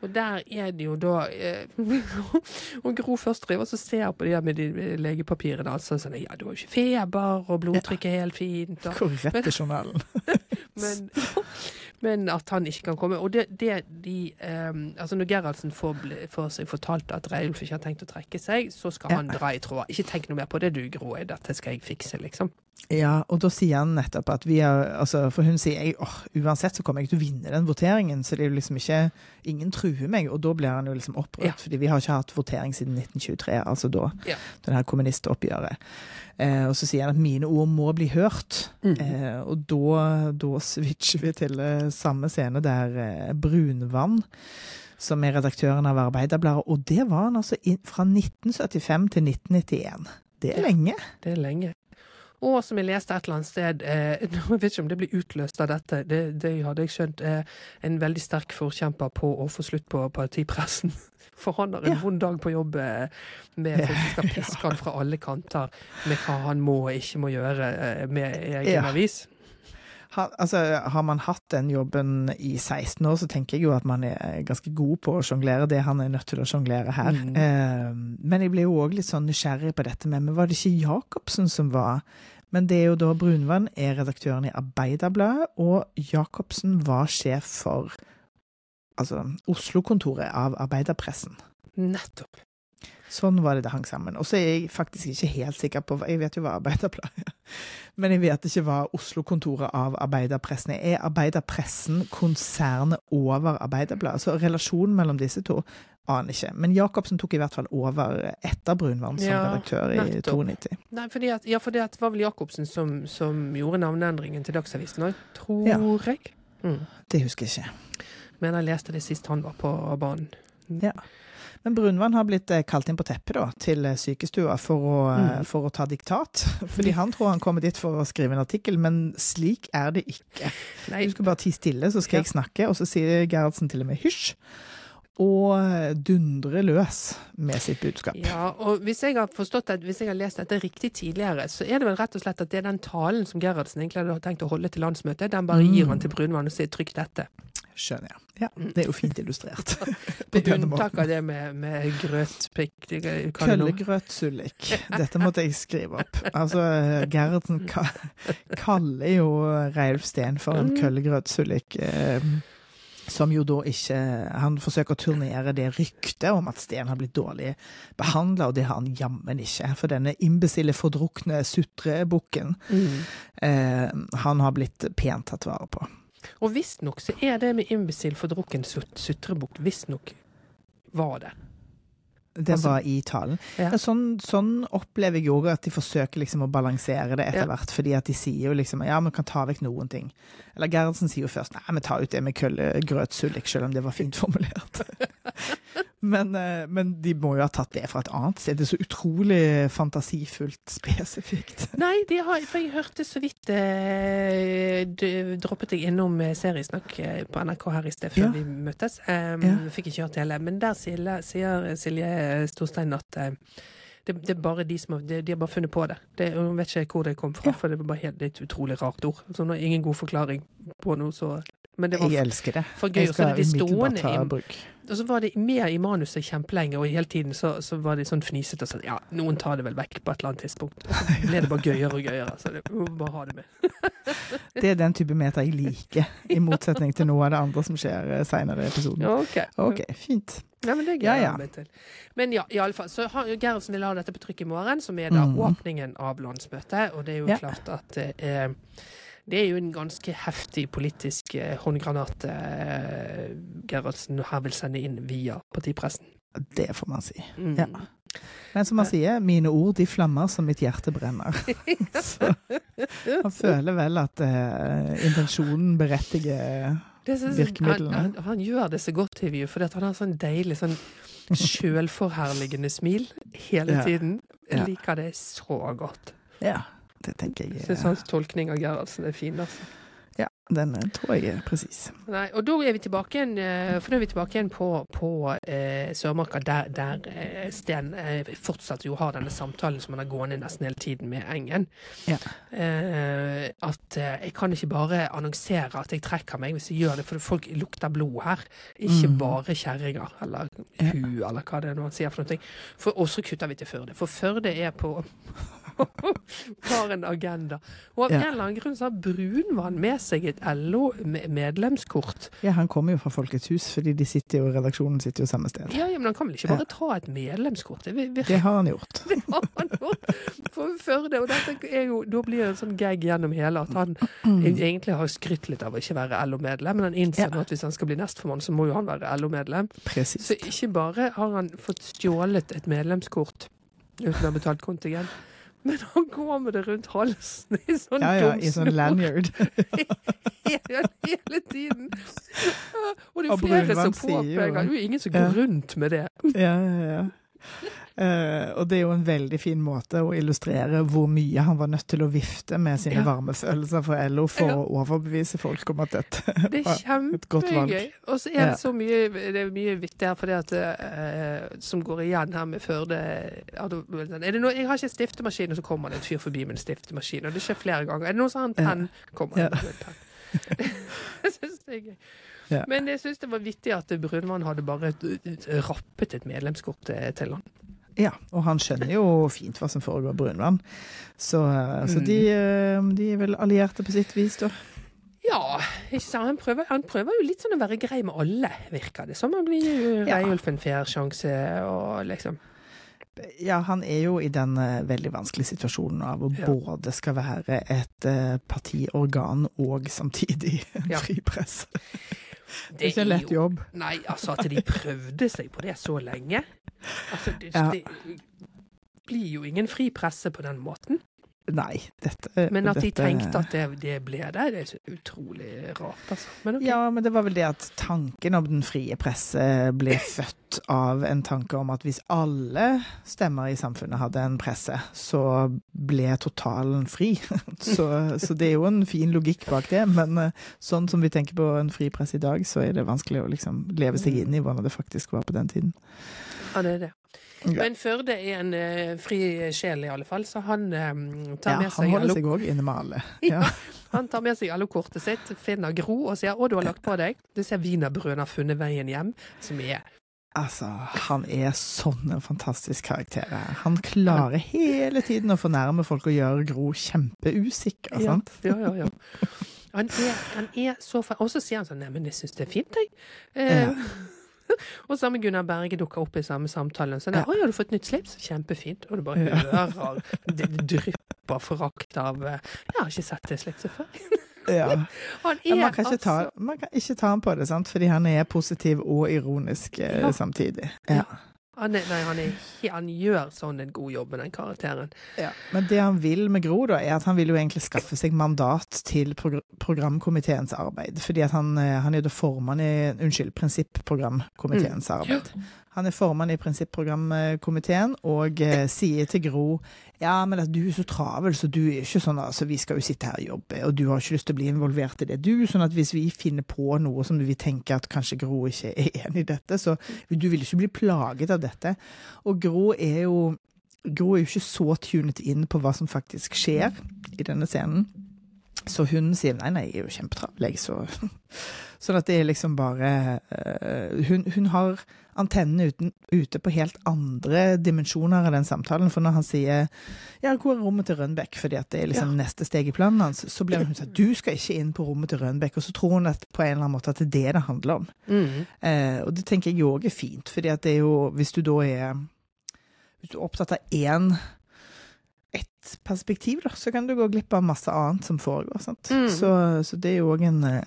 Og der er det jo da eh, Og Gro først driver og ser på de der med de legepapirene. Altså sånn Ja, du har jo ikke feber, og blodtrykket er helt fint. Og, Hvor rett er journalen? men, men at han ikke kan komme. Og det, det de um, Altså når Gerhardsen får, får seg fortalt at Reiulf ikke har tenkt å trekke seg, så skal han dra i tråd. Ikke tenk noe mer på det du, Gro. Dette skal jeg fikse, liksom. Ja, og da sier han nettopp at vi har altså, For hun sier jeg, uansett så kommer jeg til å vinne den voteringen, så det er jo liksom ikke Ingen truer meg, og da blir han jo liksom opprørt, Ja. fordi vi har ikke hatt votering siden 1923, altså da. Ja. Det her kommunistoppgjøret. Eh, og så sier han at mine ord må bli hørt, Mm. eh, og da, da switcher vi til eh, samme scene der eh, Brunvann som er redaktøren av Arbeiderbladet, og det var han altså fra 1975 til 1991. Det er lenge. Det er lenge. Og som jeg leste et eller annet sted, eh, jeg vet ikke om det blir utløst av dette, det, det hadde jeg skjønt, eh, en veldig sterk forkjemper på å få slutt på partipressen. For han har en Ja. vond dag på jobb eh, med folk som skal piske han fra alle kanter med hva han må og ikke må gjøre eh, med egen Ja. avis. Ha, altså, har man hatt den jobben i 16 år, så tenker jeg jo at man er ganske god på å sjonglere det han er nødt til å sjonglere her. Mm. Eh, men jeg ble jo òg litt sånn nysgjerrig på dette med Men var det ikke Jacobsen som var Men det er jo da Brunvann er redaktøren i Arbeiderbladet, og Jacobsen var sjef for altså Oslo-kontoret av Arbeiderpressen. Nettopp. Sånn var det det hang sammen. Og så er jeg faktisk ikke helt sikker på Jeg vet jo hva Arbeiderbladet er, men jeg vet ikke hva Oslo-kontoret av Arbeiderpressen er. Er Arbeiderpressen konsernet over Arbeiderbladet? Så relasjonen mellom disse to aner ikke. Men Jacobsen tok i hvert fall over etter Brunvann som Ja, redaktør i nettopp. 92. Nei, fordi at, ja, for det var vel Jacobsen som, som gjorde navneendringen til Dagsavisen òg, tror Ja. jeg. Mm. Det husker jeg ikke. Men jeg leste det sist han var på banen. Ja. Men Brunvann har blitt eh, kalt inn på teppet da, til eh, sykestua for å, eh, Mm. for å ta diktat. Fordi han tror han kommer dit for å skrive en artikkel, men slik er det ikke. Nei, Du skal bare tie stille, så skal Ja. jeg snakke. Og så sier Gerhardsen til og med hysj. Og dundrer løs med sitt budskap. Ja, og hvis jeg har forstått at, hvis jeg har lest dette riktig tidligere, så er det vel rett og slett at det er den talen som Gerhardsen egentlig hadde tenkt å holde til landsmøtet, den bare Mm. gir han til Brunvann og sier 'trykk dette'. Skjønner jeg. Ja, Det er jo fint illustrert. På Med denne unntak av det med, med det- er det nå? Køllegrøtsullik. Dette måtte jeg skrive opp. Altså, Gerhardsen ka kaller jo Reilf Steen for en Mm. køllegrøtsullik. Eh, som jo da ikke Han forsøker å turnere det ryktet om at Steen har blitt dårlig behandla, og det har han jammen ikke. For denne imbesille, fordrukne sutrebukken, Mm. eh, han har blitt pent tatt vare på. Og visstnok så er det med imbisil fordrukken sut- sutrebukk visstnok var det. Det Altså- var i talen. Ja. Sånn, sånn opplever jeg òg at de forsøker liksom å balansere det etter Ja. hvert. Fordi at de sier jo liksom ja, vi kan ta vekk noen ting. Eller Gerhardsen sier jo først nei, vi tar ut det med køllegrøtsullik, selv om det var fint formulert. men, eh, men de må jo ha tatt det fra et annet sted. Det er så utrolig fantasifullt spesifikt. Nei, har, for jeg hørte så vidt eh, Droppet jeg innom eh, seriesnakk eh, på NRK her i sted før Ja. vi møttes. Um, Ja. Fikk ikke hørt hele. Men der sier, sier Silje Storstein at eh, det, det er bare de som har, de, de har bare funnet på det. det. Hun vet ikke hvor det kom fra, Ja. for det er, helt, det er et utrolig rart ord. Så hun har ingen god forklaring på noe så Men det var Jeg elsker det. for gøy. Jeg skal de umiddelbart ta i bruk. Og så var det med i manuset kjempelenge, og hele tiden så, så var de sånn fnisete og sånn Ja, noen tar det vel vekk på et eller annet tidspunkt. Og så ble det bare gøyere og gøyere. Så det, må bare ha det med. Det er den type meter jeg liker, i motsetning til noe av det andre som skjer seinere i episoden. Ja, OK. Fint. Ja, men det er gøy ja. ja. meg til. Men ja, i alle fall. Så har Gerhardsen vil ha dette på trykk i morgen, som er da mm. åpningen av landsmøtet. Og det er jo Ja. klart at det er, det er jo en ganske heftig politisk eh, håndgranat eh, Gerhardsen her vil sende inn via partipressen. Det får man si. Mm. Ja. Men som han sier, mine ord de flammer som mitt hjerte brenner. Så han føler vel at eh, intensjonen berettiger virkemidlene. Han, han, han gjør det så godt, Tivju, for han har sånn deilig sånn sjølforherligende smil hele Ja. tiden. Jeg liker det så godt. Ja, det tenker Jeg syns hans tolkning av Gerhardsen er fin. altså. Ja, den eh, tror jeg er presis. Nei, og da er vi tilbake igjen, eh, for da er vi tilbake igjen på, på eh, Sørmarka, der, der eh, Sten eh, fortsatt jo har denne samtalen som han har gående nesten hele tiden med Engen. Ja. Eh, at eh, jeg kan ikke bare annonsere at jeg trekker meg hvis jeg gjør det, for folk lukter blod her. Ikke mm. bare kjerringer, eller Ja. hu, eller hva det er nå han sier for noe. For, og så kutter vi til Førde, for Førde er på har en agenda. Og av Ja. en eller annen grunn så har Brunvann med seg et LO-medlemskort. Ja, han kommer jo fra Folkets hus, fordi de sitter jo, redaksjonen sitter jo samme sted. Ja, ja, men han kan vel ikke bare ta et medlemskort? Det vi, Det har han gjort. det har han gjort for Førde. Og dette er jo, da blir det en sånn gag gjennom hele at han egentlig har skrytt litt av å ikke være LO-medlem, men han innser Ja. nå at hvis han skal bli nestformann, så må jo han være LO-medlem. Så ikke bare har han fått stjålet et medlemskort uten å ha betalt kontingent, men han går med det rundt halsen i sånn Ja, ja, i sånn lanyard. hele, hele tiden. Og det er jo flere som påpeker Det er jo ingen som går rundt med det. Ja, ja, ja. Eh, og det er jo en veldig fin måte å illustrere hvor mye han var nødt til å vifte med sine Ja. varmefølelser for LO for Ja. å overbevise folk om at dette Det er var et godt valg. kjempegøy. Og så er det så mye Det er mye vittig her, fordi at uh, som går igjen her med Førde er det noe, Jeg har ikke stiftemaskin, og så kommer det en fyr forbi med en stiftemaskin. Og det skjer flere ganger. Er det noen som har en penn, kommer det Ja. en penn. jeg syns det er gøy. Ja. Men jeg syns det var vittig at Brunvann hadde bare et- et- rappet et medlemskort til, til han. Ja, og han skjønner jo fint hva som foregår i Brunvann. Så, eh, så Mm. de, eh, de er vel allierte på sitt vis, da. Ja? Han, prøver, han prøver jo litt sånn å være grei med alle, virker det som. Han blir jo. Reiulf en fair sjanse, og liksom Ja, han er jo i den eh, veldig vanskelige situasjonen av å Ja. både skal være et partiorgan og samtidig en Ja. Det er ikke en lett jobb. Nei, altså at de prøvde seg på det så lenge. Altså, det, Ja. det blir jo ingen fri presse på den måten. Nei, dette Men at de tenkte at det, det ble det, det er så utrolig rart, altså. Men okay. Ja, men det var vel det at tanken om den frie presse ble født av en tanke om at hvis alle stemmer i samfunnet hadde en presse, så ble totalen fri. Så, så det er jo en fin logikk bak det, men eh, sånn som vi tenker på en fri presse i dag, så er det vanskelig å liksom leve seg inn i hvordan det faktisk var på den tiden. Ja, det er det. Ja. Men Førde er en eh, fri sjel, i alle fall, så han eh, tar Ja, med seg han holder seg òg inne med alle. Ja. Ja. Han tar med seg LO-kortet sitt, finner Gro og sier 'Å, du har lagt på deg'. Du ser wienerbrød har funnet veien hjem, som er Altså, han er sånn en fantastisk karakter. Han klarer hele tiden å fornærme folk og gjøre Gro kjempeusikker, Ja, sant? ja, ja. ja. Han er, han er så Og så sier han sånn 'Neimen, jeg syns det er fint, jeg'. Eh, og samme Gunnar Berge dukker opp i samme samtale. Sånn, Ja. 'Å, har du fått nytt slips?' Kjempefint. Og du bare Ja. hører Det drypper forakt av eh, 'Jeg har ikke sett det slipset før'. Ja. Er man kan, ta, altså man kan ikke ta ham på det, sant? fordi han er positiv og ironisk eh, Ja. samtidig. Ja. Han, er, nei, han, er, han gjør sånn en god jobb med den karakteren. Ja. Men det han vil med Gro, da, er at han vil jo egentlig skaffe seg mandat til progr programkomiteens arbeid. Fordi at han, eh, han er jo da formann i Unnskyld, prinsipprogramkomiteens arbeid. Han er formann i prinsipprogramkomiteen og eh, sier til Gro ja, men at du er så travel, så du er ikke sånn altså, vi skal jo sitte her og jobbe, og du har ikke lyst til å bli involvert i det. Du, sånn at hvis vi finner på noe som vi tenker at kanskje Gro ikke er enig i dette, så du vil ikke bli plaget av dette. Og Gro er jo Gro er jo ikke så tunet inn på hva som faktisk skjer i denne scenen. Så hun sier nei, nei, jeg er jo kjempetravel, jeg, så Sånn at det er liksom bare eh, hun, hun har antennene uten, ute på helt andre dimensjoner av den samtalen. For når han sier 'ja, hvor er rommet til Rønbeck?' fordi at det er liksom neste steg i planen hans, så blir hun sånn 'du skal ikke inn på rommet til Rønbeck', og så tror hun at på en eller annen måte at det er det det handler om. Mm. Eh, og det tenker jeg òg er fint, fordi at det er jo Hvis du da er Hvis du er opptatt av én ett perspektiv, da, så kan du gå glipp av masse annet som foregår. Sant? Mm. Så, så det er jo òg en eh,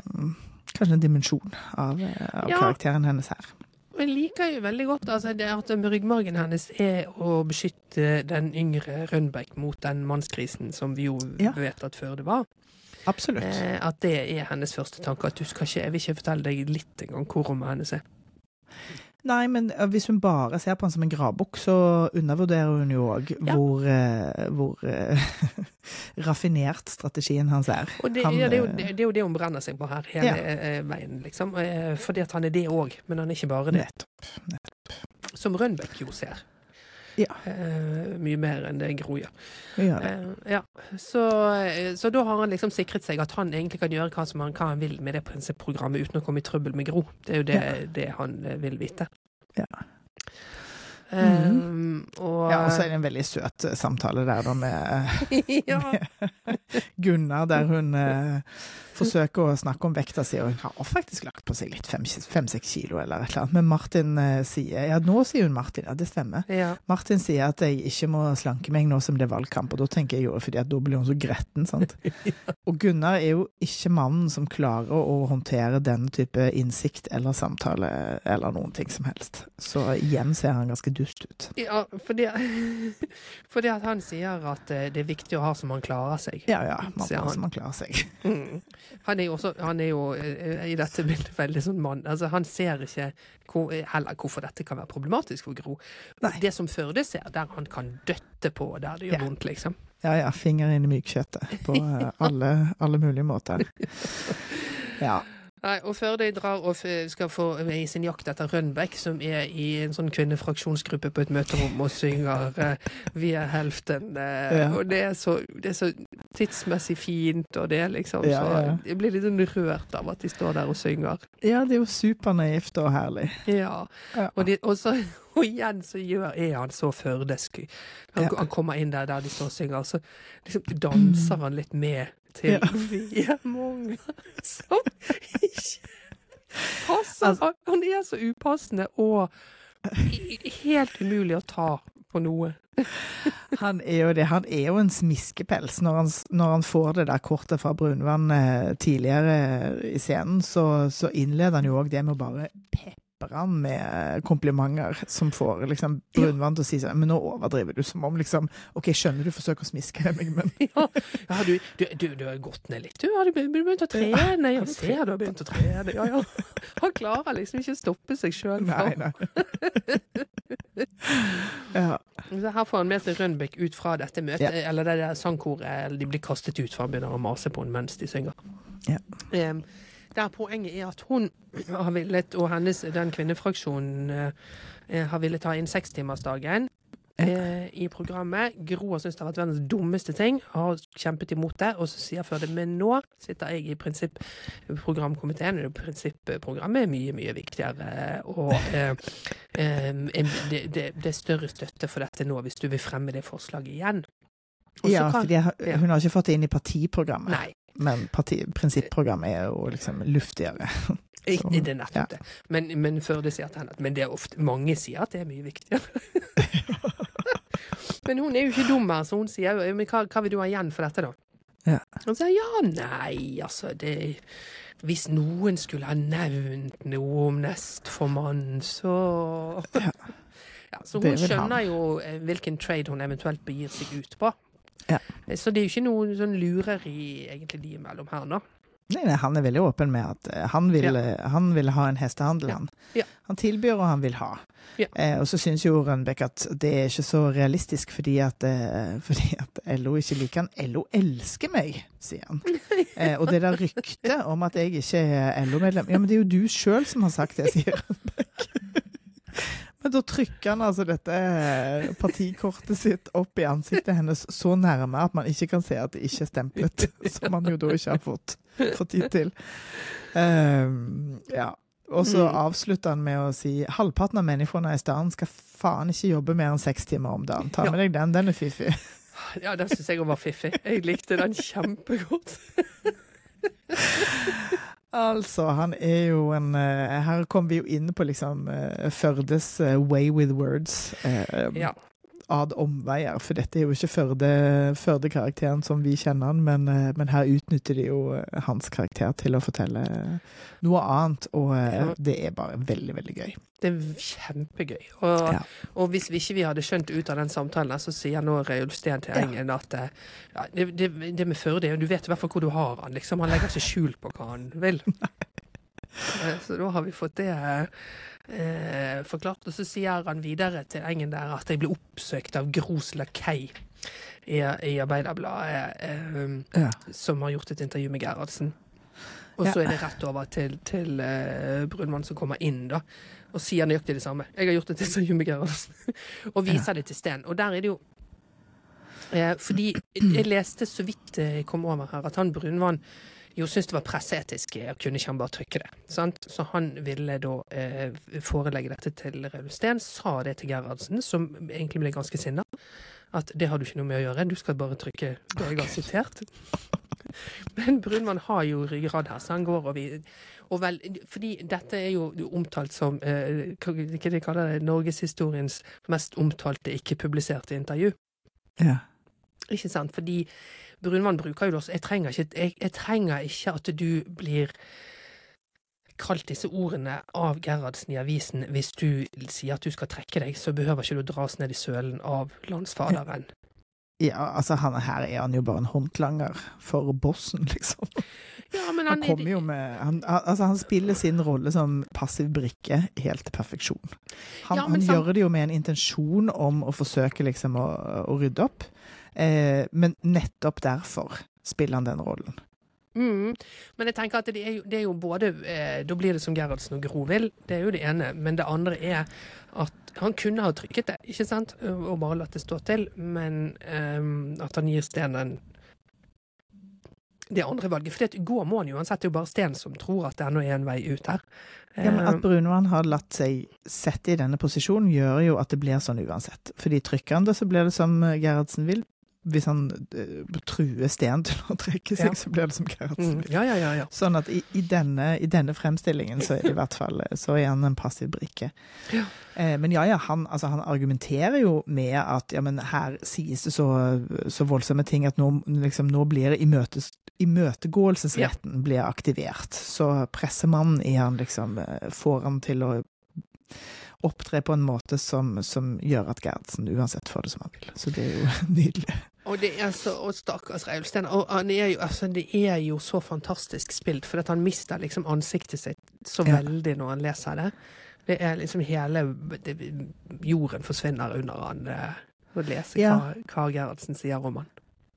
Kanskje en dimensjon av, eh, av Ja. karakteren hennes her. Og jeg liker jo veldig godt altså, det at ryggmargen hennes er å beskytte den yngre Rønbeck mot den mannskrisen som vi jo Ja. vet at før det var. Absolutt. Eh, at det er hennes første tanke. At du skal ikke, jeg vil ikke fortelle deg litt engang hvor rommet hennes er. Nei, men eh, hvis hun bare ser på han som en gravbukk, så undervurderer hun jo òg Ja. hvor, eh, hvor eh, raffinert strategien hans er. Og det, Han, ja, det, er jo, det, det er jo det hun brenner seg på her hele Ja. veien, liksom. Fordi at han er det òg, men han er ikke bare det. Nettopp. Som Rønbeck jo ser. Ja. Eh, mye mer enn det Gro gjør. Ja. Eh, ja. så, eh, så da har han liksom sikret seg at han egentlig kan gjøre hva, som han, hva han vil med det prinsipprogrammet uten å komme i trøbbel med Gro. Det er jo det, det han eh, vil vite. Ja. Mm. Um, og, Ja, og så er det en veldig søt eh, samtale der da med ja. Gunnar, der hun forsøker å snakke om vekta si, og hun har faktisk lagt på seg litt, fem-seks fem, kilo eller et eller annet. Men Martin eh, sier Ja, nå sier hun Martin, ja, det stemmer. ja. Martin sier at jeg ikke må slanke meg nå som det er valgkamp, og da tenker jeg jo fordi at da blir hun så gretten, sant. Og Gunnar er jo ikke mannen som klarer å håndtere denne type innsikt eller samtale eller noen ting som helst. Så igjen ser han ganske dust ut. Ja, fordi, fordi at han sier at eh, det er viktig å ha som man klarer seg. Ja ja, man, må ha altså, man klarer seg. Mm. Han er jo også han er jo eh, i dette bildet veldig sånn mann. Altså, han ser ikke hvor, heller hvorfor dette kan være problematisk for Gro. Nei. Det som Førde ser, der han kan døtte på der det gjør Ja. vondt, liksom. Ja ja, finger inn i mykkjøttet på eh, alle, alle mulige måter. Ja. Nei, og før de drar og skal få i sin jakt etter Rønbeck, som er i en sånn kvinnefraksjonsgruppe på et møterom og synger eh, 'Vi er helften'. eh, Ja. Og det er, så, det er så tidsmessig fint, og det liksom Ja, så ja. Jeg blir litt sånn rørt av at de står der og synger. ja, det er jo supernaivt og herlig. Ja. Og, de, og, så, og igjen så gjør, er han så førdesk. Han, han kommer inn der, der de står og synger, og så liksom danser han litt med til Ja. 'Vi er mange' som ikke passer. Altså- han, er så upassende og helt umulig å ta på noe. Han er jo det. Han er jo en smiskepels. Når han, når han får det der kortet fra Brunvann eh, tidligere i scenen, så, så innleder han jo òg det med å bare pepre han med komplimenter som får liksom Brunvann til å si sånn Men nå overdriver du, som om liksom OK, skjønner du forsøker å smiske meg, men Ja, ja du, du, du, du har gått ned litt. Du har du begynt å trene. Ja, se, du har begynt å trene. Ja, ja. Han klarer liksom ikke å stoppe seg sjøl. Nei, nei. ja. Så her får han med seg Rønbeck ut fra dette møtet, Ja. eller det der sangkoret. De blir kastet ut, for han begynner å mase på henne mens de synger. Ja. Em, der poenget er at hun har villet, og hennes, den kvinnefraksjonen, eh, eh, har villet ha inn sekstimersdagen eh, i programmet. Gro har syntes det har vært verdens dummeste ting, har kjempet imot det, og så sier Førde men nå sitter jeg i prinsippprogramkomiteen, og prinsipprogrammet er mye, mye viktigere. Og eh, em, det, det, det er større støtte for dette nå, hvis du vil fremme det forslaget igjen. Også ja, for hun har ikke fått det inn i partiprogrammet. Nei, Men parti, prinsipprogrammet er jo liksom luftigere. Så, det er nettopp ja. det. Men, men Førde sier til henne at men det er ofte, mange sier at det er mye viktigere. men hun er jo ikke dum her, så hun sier jo men hva, hva vil du ha igjen for dette, da? Ja. Hun sier ja, nei, altså det Hvis noen skulle ha nevnt noe om nestformannen, så Ja. Ja, så hun han. skjønner jo eh, hvilken trade hun eventuelt begir seg ut på. Ja. Eh, Så det er jo ikke noe sånn lureri egentlig de imellom her nå. Nei, nei, han er veldig åpen med at uh, han vil, eh, han vil ha en hestehandel, Ja. han. Ja. Han tilbyr, og han vil ha. Ja. Eh, og så syns jo Rønbeck at det er ikke så realistisk, fordi at, fordi at LO ikke liker han. LO elsker meg, sier han. Og det der ryktet om at jeg ikke er LO-medlem Ja, men det er jo du sjøl som har sagt det, sier Rønbeck. Men da trykker han altså dette eh, partikortet sitt opp i ansiktet hennes så nærme at man ikke kan se at det ikke er stemplet, som han jo da ikke har fått. fått tid til. Um, ja. Og så Mm. avslutter han med å si halvparten av menneskene i staden skal faen ikke jobbe mer enn seks timer om dagen. Ta med deg den, den er fiffig. Ja, den syns jeg var fiffig. Jeg likte den kjempegodt. Altså, han er jo en eh, Her kom vi jo inn på liksom eh, Førdes eh, way with words. Ja. Ad omveier, for dette er jo ikke Førde- Førde-karakteren som vi kjenner han, men, eh, men her utnytter de jo eh, hans karakter til å fortelle noe annet, og eh, Ja. det er bare veldig, veldig gøy. Det er kjempegøy. Og, Ja. og hvis vi ikke vi hadde skjønt ut av den samtalen, så sier nå Reiulf Steen til Ja. Engen at eh, ja, det, det, det med Førde Du vet i hvert fall hvor du har han. Liksom. Han legger ikke skjul på hva han vil. Så da har vi fått det eh, forklart. Og så sier han videre til Engen der at jeg ble oppsøkt av Gros lakei i, i Arbeiderbladet, eh, Ja. som har gjort et intervju med Gerhardsen. Og Ja. så er det rett over til, til uh, Brunmann som kommer inn, da, og sier nøyaktig det samme. Jeg har gjort et intervju med Gerhardsen, og viser det til Sten. Og der er det jo eh, Fordi jeg leste så vidt jeg kom over her, at han Brunvann jo syntes det var presseetisk, og kunne ikke han bare trykke det. Sant? Så han ville da eh, forelegge dette til Raulf Steen, sa det til Gerhardsen, som egentlig ble ganske sinna. At det har du ikke noe med å gjøre, du skal bare trykke det jeg har sitert. Men Brunmann har jo ryggrad her, så han går og vi og vel, Fordi dette er jo omtalt som eh, hva de kaller det, norgeshistoriens mest omtalte ikke-publiserte intervju. Ja. Ikke sant? Fordi Brunvann bruker jo det også jeg trenger, ikke, jeg, jeg trenger ikke at du blir kalt disse ordene av Gerhardsen i avisen hvis du sier at du skal trekke deg, så behøver ikke du dras ned i sølen av landsfaderen. ja, altså han, her er han jo bare en håndlanger for bossen, liksom. Ja, men Han kommer jo med han, altså han spiller sin rolle som passiv brikke helt til perfeksjon. Han, Ja, han gjør det jo med en intensjon om å forsøke liksom å, å rydde opp, eh, men nettopp derfor spiller han den rollen. Mm. Men jeg tenker at det er jo, det er jo både eh, Da blir det som Gerhardsen og Gro vil, det er jo det ene. Men det andre er at han kunne ha trykket det, ikke sant? Og bare latt det stå til. Men eh, at han gir Sten den det andre valget. For det går må han jo uansett. Det er jo bare Sten som tror at det ennå er en vei ut her. Ja, men Eh, At Brunvann har latt seg sette i denne posisjonen, gjør jo at det blir sånn uansett. Fordi trykker han det, så blir det som Gerhardsen vil. Hvis han uh, truer Sten til å trekke seg, Ja. så blir det som Gerhardsen mm, ja, ja, ja. ja. Sånn at i, i, denne, i denne fremstillingen så er det i hvert fall så er han en passiv brikke. Ja. Eh, men ja, ja, han, altså, han argumenterer jo med at ja, men her sies det så, så voldsomme ting at nå, liksom, nå blir imøtes, imøtegåelsesretten blir aktivert. Så pressemannen i han liksom eh, får han til å opptre på en måte som, som gjør at Gerhardsen uansett får det som han vil. Så det er jo nydelig. Og det er så, og stakkars Reulsten. Og han er jo, altså, det er jo så fantastisk spilt, for han mister liksom ansiktet sitt så Ja. veldig når han leser det. Det er liksom hele det, Jorden forsvinner under han eh, å lese Ja. hva, Kar Gerhardsen sier om han.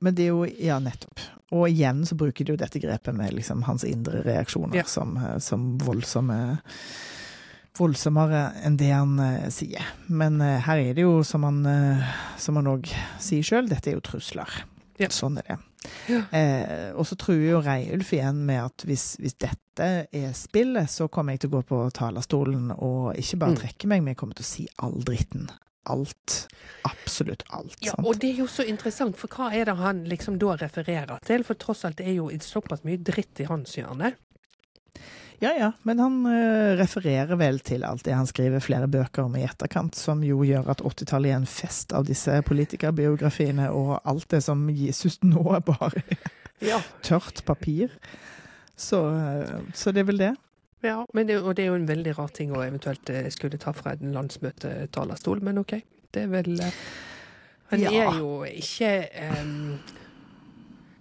Men det er jo Ja, nettopp. Og igjen så bruker de jo dette grepet med liksom hans indre reaksjoner Ja. som, eh, som voldsomme Voldsommere enn det han eh, sier. Men eh, her er det jo, som han eh, òg sier sjøl, dette er jo trusler. Ja. Sånn er det. Ja. Eh, og så truer jo Reiulf igjen med at hvis, hvis dette er spillet, så kommer jeg til å gå på talerstolen og ikke bare Mm. trekke meg, men jeg kommer til å si all dritten. Alt. Absolutt alt. Ja, sant? og det er jo så interessant, for hva er det han liksom da refererer til? For tross alt er jo såpass mye dritt i hans hjørne. Ja, ja, men han uh, refererer vel til alt det han skriver flere bøker om i etterkant, som jo gjør at 80-tallet er en fest av disse politikerbiografiene, og alt det som gis ut nå, er bare Ja. tørt papir. Så, uh, så det er vel det. ja men det, og det er jo en veldig rar ting å eventuelt eh, skulle ta fra en landsmøtetalerstol, men OK. Det er vel Han Ja. er jo ikke um,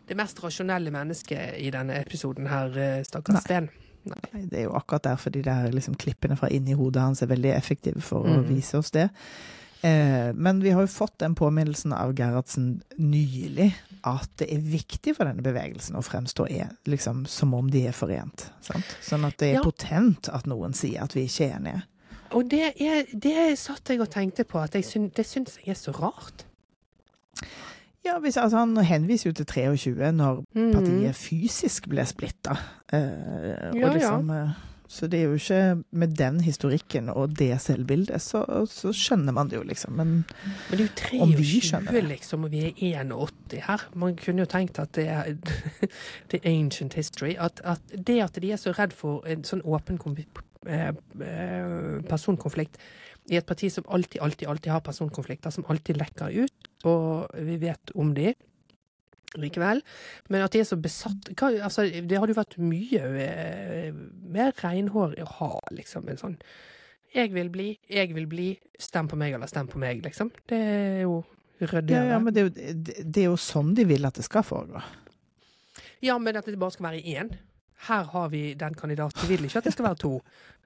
det mest rasjonelle mennesket i denne episoden her, stakkars. Sten. Nei, Det er jo akkurat derfor de der liksom, klippene fra inni hodet hans er veldig effektive for å Mhm. vise oss det. Eh, men vi har jo fått den påminnelsen av Gerhardsen nylig, at det er viktig for denne bevegelsen å fremstå er, liksom, som om de er forent. Sant? Sånn at det er Ja. potent at noen sier at vi ikke er enige. Og det, er, det satt jeg og tenkte på, at jeg syn, det syns jeg er så rart. Ja, hvis, altså, Han henviser jo til 23, når Mm. partiet fysisk ble splitta. Eh, Ja, liksom, ja. Så det er jo ikke med den historikken og det selvbildet, så, så skjønner man det jo, liksom. Men Men det er jo Om vi skjønner 23, liksom, og vi er 81 her. Man kunne jo tenkt at det er er ancient history. At, at det at de er så redd for en sånn åpen eh, eh, personkonflikt i et parti som alltid, alltid, alltid har personkonflikter, som alltid lekker ut, og vi vet om de likevel. Men at de er så besatt hva, altså, Det hadde jo vært mye eh, mer reinhårig å ha liksom en sånn Jeg vil bli, jeg vil bli, stem på meg eller stem på meg, liksom. Det er jo ja, ryddigere. ja, men det er, jo, det, er jo sånn de vil at det skal foregå. Ja, men at det bare skal være én. Her har vi den kandidaten. Vi vil ikke at det skal være to.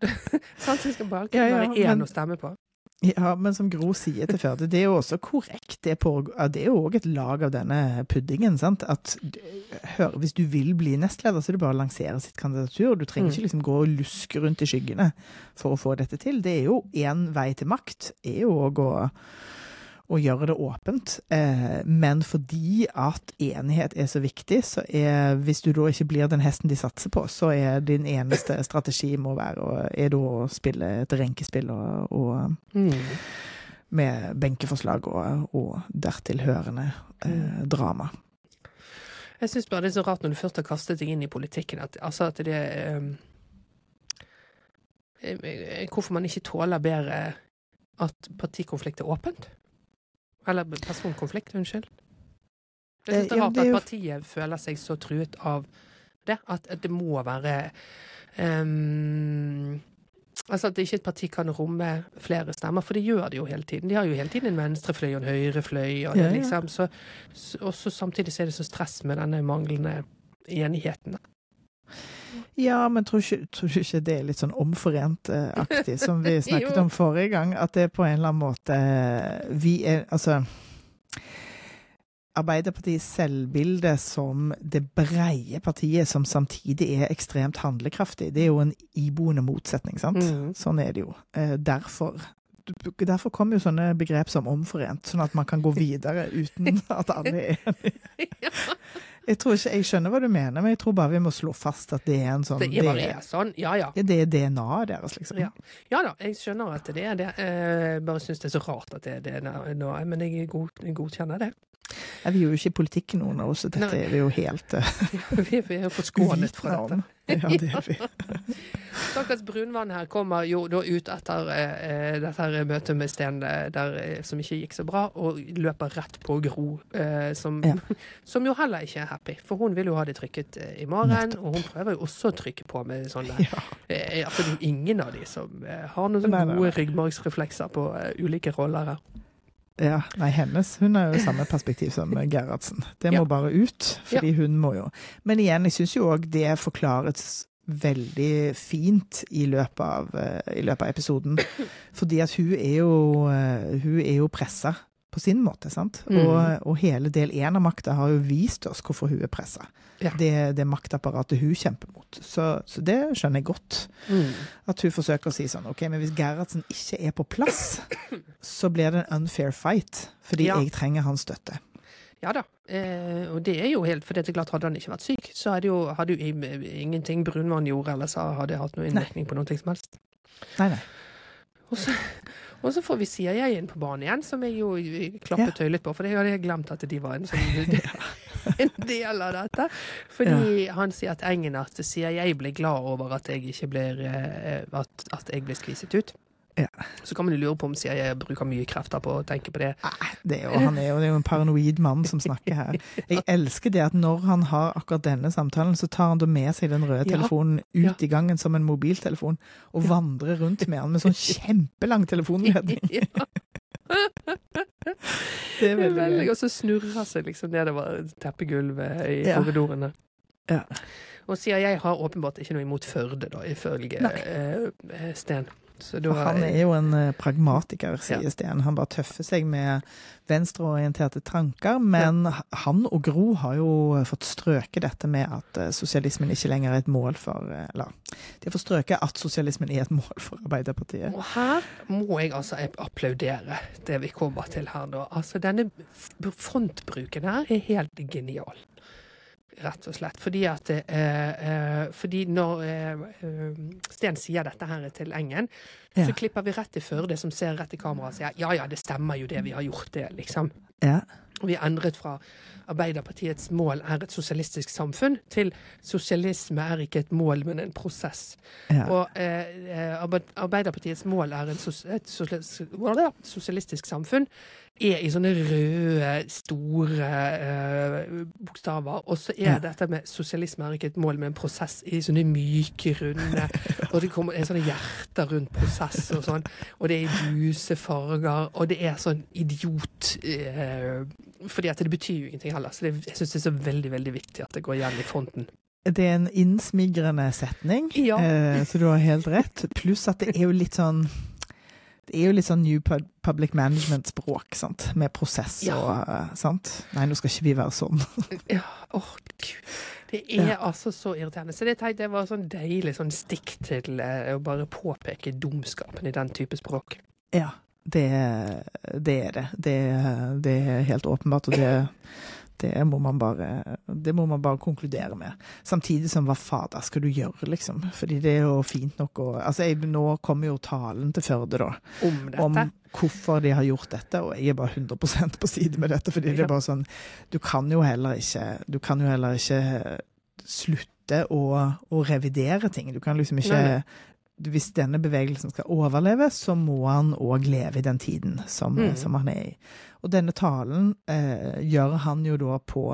Sant? Det skal bare Ja, ja, være én men- å stemme på. Ja, men som Gro sier til Førde, det er jo også korrekt. Det, på, det er jo òg et lag av denne puddingen. sant? At hør, Hvis du vil bli nestleder, så er det bare å lansere sitt kandidatur. Du trenger Mm. ikke liksom gå og luske rundt i skyggene for å få dette til. Det er jo én vei til makt, er jo å å, å gjøre det åpent. Eh, men fordi at enighet er så viktig, så er hvis du da ikke blir den hesten de satser på, så er din eneste strategi må være er da å spille et renkespill og, og Mm. med benkeforslag og, og dertil hørende eh, drama. Jeg syns bare det er så rart når du først har kastet deg inn i politikken, at, altså at det eh, Hvorfor man ikke tåler bedre at partikonflikt er åpent? Eller personkonflikt, unnskyld. Jeg syns det Eh, er rart det er at partiet føler seg så truet av det. At, det må være um, Altså at ikke et parti kan romme flere stemmer, for det gjør det jo hele tiden. De har jo hele tiden en venstrefløy og en høyrefløy, og, Ja, liksom, så, så samtidig så er det så stress med denne manglende enigheten. Ja, men tror du ikke det er litt sånn omforent-aktig, som vi snakket om forrige gang? At det er på en eller annen måte Vi er Altså Arbeiderpartiets selvbilde som det breie partiet som samtidig er ekstremt handlekraftig, det er jo en iboende motsetning, sant? Mm. Sånn er det jo. Eh, derfor Derfor kommer jo sånne begrep som omforent, sånn at man kan gå videre uten at alle er enige. Jeg tror ikke jeg skjønner hva du mener, men jeg tror bare vi må slå fast at det er en sånn Det er bare er sånn. Ja ja. det er DNA-et deres, liksom. Ja. Ja da, jeg skjønner at det er det. Jeg bare syns det er så rart at det er det nå, men jeg god, jeg godkjenner det. Ja, vi er jo ikke i politikken, noen av oss, så dette Nei. er vi jo helt uh, Vi er jo forskånet fra dette. Ja, det er vi. Stakkars Brunvann her kommer jo da ut etter eh, dette her møtet med Sten eh, der, eh, som ikke gikk så bra, og løper rett på Gro, eh, som, Ja. som jo heller ikke er happy. For hun vil jo ha det trykket i morgen, og hun prøver jo også å trykke på med sånne Ja. eh, altså, det er jo ingen av de som har noen Nei, gode ryggmargsreflekser på ulike roller her. Ja. Nei, hennes Hun har jo samme perspektiv som Gerhardsen. Det må Ja. bare ut, fordi hun må jo Men igjen, jeg syns jo òg det forklares veldig fint i løpet av, eh, i løpet av episoden. Fordi at hun er jo, eh, hun er jo pressa på sin måte, sant. Mm. Og, og hele del én av makta har jo vist oss hvorfor hun er pressa. Ja. Det, det maktapparatet hun kjemper mot. Så, så det skjønner jeg godt. At hun forsøker å si sånn OK, men hvis Gerhardsen ikke er på plass, så blir det en unfair fight. Fordi Ja. jeg trenger hans støtte. Ja da, eh, og det er jo helt For det er klart, hadde han ikke vært syk, så hadde jo, hadde jo ingenting Brunvann gjorde eller sa, hadde hatt noen innvirkning på noe som helst. Nei, nei. Og så, og så får vi CIA inn på banen igjen, som jeg jo klappet høylytt på, for det hadde jeg glemt at de var en, sånn, en del av dette. Fordi han sier at Engen at CIA blir glad over at jeg ikke blir eh, at, at jeg blir skviset ut. Ja. Så kan man jo lure på om CIA bruker mye krefter på å tenke på det. Nei, det er jo, han er jo, det er jo en paranoid mann som snakker her. Jeg elsker det at når han har akkurat denne samtalen, så tar han da med seg den røde Ja. telefonen ut i gangen som en mobiltelefon, og vandrer rundt med den med sånn kjempelang telefonledning. Ja. Det er veldig gøy. og så snurrer seg liksom nedover teppegulvet i Ja. korridorene. Ja. Og sier jeg har åpenbart ikke noe imot Førde, da, ifølge eh, Sten. Så da, han er jo en eh, pragmatiker, sier Ja. Han bare tøffer seg med venstreorienterte tanker. Men han og Gro har jo fått strøke dette med at eh, sosialismen ikke lenger er et mål for eh, Eller de har fått strøke at sosialismen er et mål for Arbeiderpartiet. Og her må jeg altså applaudere det vi kommer til her nå. Altså denne frontbruken her er helt genial. Rett og slett. Fordi at eh, eh, Fordi når eh, eh, Sten sier dette her til Engen, Ja. så klipper vi rett i Førde, som ser rett i kameraet og sier ja ja, det stemmer jo det, vi har gjort det, liksom. Ja. Vi endret fra Arbeiderpartiets mål er et sosialistisk samfunn, til sosialisme er ikke et mål, men en prosess. ja. Og eh, eh, Arbeiderpartiets mål er en sos et sosialis- sosialistisk samfunn. Er i sånne røde, store uh, bokstaver. Og så er Ja. dette med sosialisme er ikke et mål, men en prosess i sånne myke, runde Og det kommer er sånne hjerter rundt prosess og sånn. Og det er luse farger, og det er sånn idiot uh, Fordi at det betyr jo ingenting heller. Så det, jeg syns det er så veldig, veldig viktig at det går igjen i fonten. Det er en innsmigrende setning, Ja. uh, så du har helt rett. Pluss at det er jo litt sånn det er jo litt sånn New Public Management-språk, sant? med prosess Ja. og eh, sant? Nei, nå skal ikke vi være sånn. Ja, åh, gud. Det er Ja. altså så irriterende. Så det tenkte jeg var sånn deilig sånn stikk til eh, å bare påpeke dumskapen i den type språk. Ja, det, det er det. det. Det er helt åpenbart, og det, det, må man bare, det må man bare konkludere med. Samtidig som hva fader skal du gjøre, liksom? Fordi det er jo fint nok å Altså, jeg, nå kommer jo talen til Førde, da. Om dette. om hvorfor de har gjort dette, og jeg er bare 100% på side med dette. fordi det er bare sånn Du kan jo heller ikke Du kan jo heller ikke slutte å, å revidere ting. Du kan liksom ikke nei. Hvis denne bevegelsen skal overleve, så må han òg leve i den tiden som, Mm. som han er i. Og denne talen eh, gjør han jo da på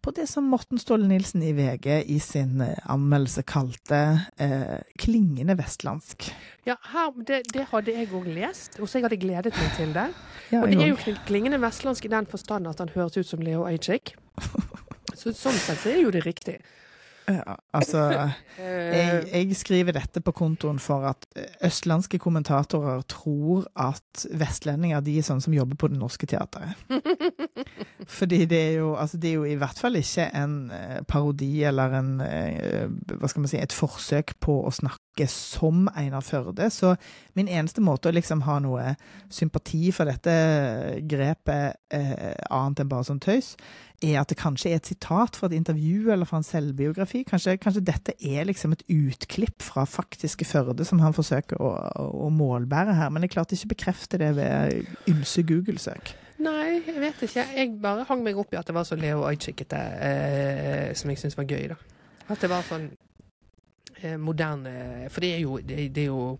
på det som Morten Ståle Nilsen i VG i sin eh, anmeldelse kalte eh, klingende vestlandsk. Ja, her, det, det hadde jeg òg lest, og så jeg hadde gledet meg til det. Ja, Og det er jo klingende vestlandsk i den forstand at han høres ut som Leo Ajik. Så sånn sett så er jo det riktig. Altså Eh, jeg, jeg skriver dette på kontoen for at eh, østlandske kommentatorer tror at vestlendinger de er sånne som jobber på Det Norske Teatret. Fordi det er jo altså det er jo i hvert fall ikke en eh, parodi eller en hva skal man si, et forsøk på å snakke som Einar Førde. Så min eneste måte å liksom ha noe sympati for dette grepet, eh, annet enn bare som tøys, er at det kanskje er et sitat fra et intervju eller fra en selvbiografi. Kanskje, kanskje dette er liksom et utklipp fra faktiske Førde som han forsøker å, å målbære her. Men jeg klarte ikke å bekrefte det ved ymse Google-søk. Nei, jeg vet ikke. Jeg bare hang meg opp i at det var så Leo Ajikete, eh, som jeg syntes var gøy, da. At det var sånn moderne For det er, jo, det, det er jo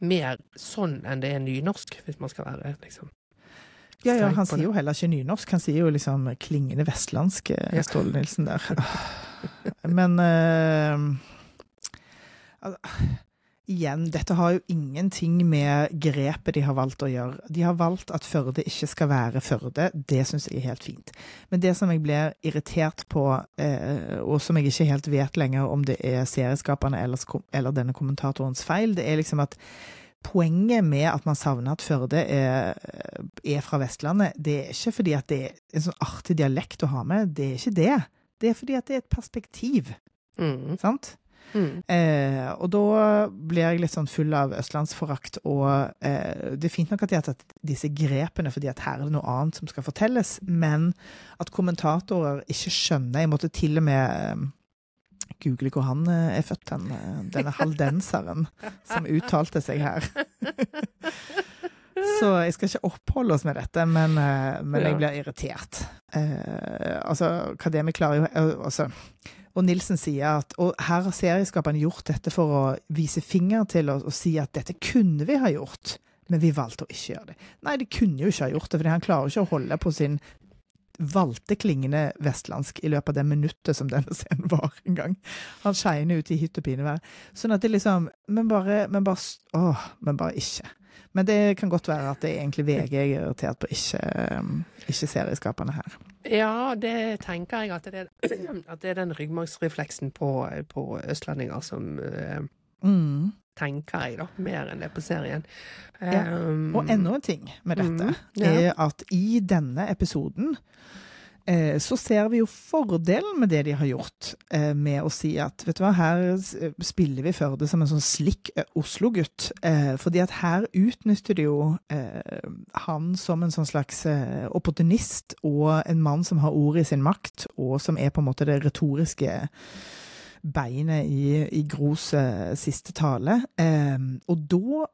mer sånn enn det er nynorsk, hvis man skal være liksom Ja, ja, han sier jo heller ikke nynorsk. Han sier jo liksom klingende vestlandsk, eh, Ja. Ståle Nilsen der. Men uh, Igjen, dette har jo ingenting med grepet de har valgt å gjøre. De har valgt at Førde ikke skal være Førde. Det syns jeg er helt fint. Men det som jeg blir irritert på, eh, og som jeg ikke helt vet lenger om det er serieskaperne eller, eller denne kommentatorens feil, det er liksom at Poenget med at man savner at Førde er, er fra Vestlandet, det er ikke fordi at det er en sånn artig dialekt å ha med. Det er ikke det. Det er fordi at det er et perspektiv. mm, Sant? Mm. Eh, og da blir jeg litt sånn full av østlandsforakt. Og eh, det er fint nok at de har tatt disse grepene fordi at her er det noe annet som skal fortelles, men at kommentatorer ikke skjønner Jeg måtte til og med eh, google hvor han eh, er født, den, eh, denne haldenseren som uttalte seg her. Så jeg skal ikke oppholde oss med dette, men, men jeg blir irritert. Eh, altså, eh, altså, Og Nilsen sier at Og her har serieskaperne gjort dette for å vise finger til oss og si at dette kunne vi ha gjort, men vi valgte å ikke gjøre det. Nei, de kunne jo ikke ha gjort det, for han klarer ikke å holde på sin valgte klingende vestlandsk i løpet av det minuttet som denne scenen var en gang. Han skeiner ut i hytt og pinevær. Sånn at det liksom Men bare, men bare Åh, men bare ikke. Men det kan godt være at det er egentlig VG jeg er irritert på, ikke, um, ikke serieskaperne her. Ja, det tenker jeg at det er, at det er den ryggmargsrefleksen på, på østlendinger som, eh, Mm. tenker jeg, da. Mer enn det på serien. Ja, Um, Og enda en ting med dette Mm, ja. er at i denne episoden så ser vi jo fordelen med det de har gjort, eh, med å si at vet du hva, her spiller vi Førde som en sånn slikk eh, Oslo-gutt. Eh, fordi at her utnytter de jo eh, han som en sånn slags eh, opportunist og en mann som har ordet i sin makt, og som er på en måte det retoriske beinet i, i Gros eh, siste tale. Eh, og da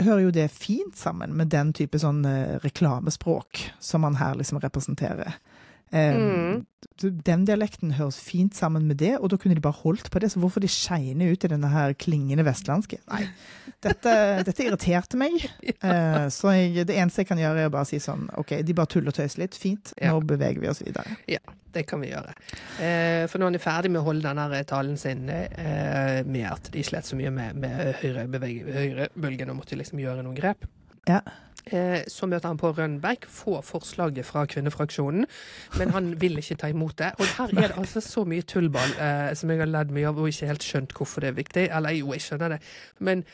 hører jo det fint sammen med den type sånn eh, reklamespråk som han her liksom representerer. Mm. Den dialekten høres fint sammen med det, og da kunne de bare holdt på det. Så hvorfor de skeiner ut i denne her klingende vestlandske? Nei, dette, dette irriterte meg. Eh, så jeg, det eneste jeg kan gjøre, er å bare si sånn OK, de bare tuller og tøyser litt. Fint, Ja. nå beveger vi oss videre. Ja, Det kan vi gjøre. Eh, for nå er de ferdig med å holde denne talen sin eh, med at de slet så mye med, med høyrebølgen høyre og måtte liksom gjøre noen grep, Ja. Eh, så møter han på Rønnberg får forslaget fra kvinnefraksjonen, men han vil ikke ta imot det. Og her er det altså så mye tullball eh, som jeg har ledd mye av og ikke helt skjønt hvorfor det er viktig. Eller jo, jeg skjønner det, men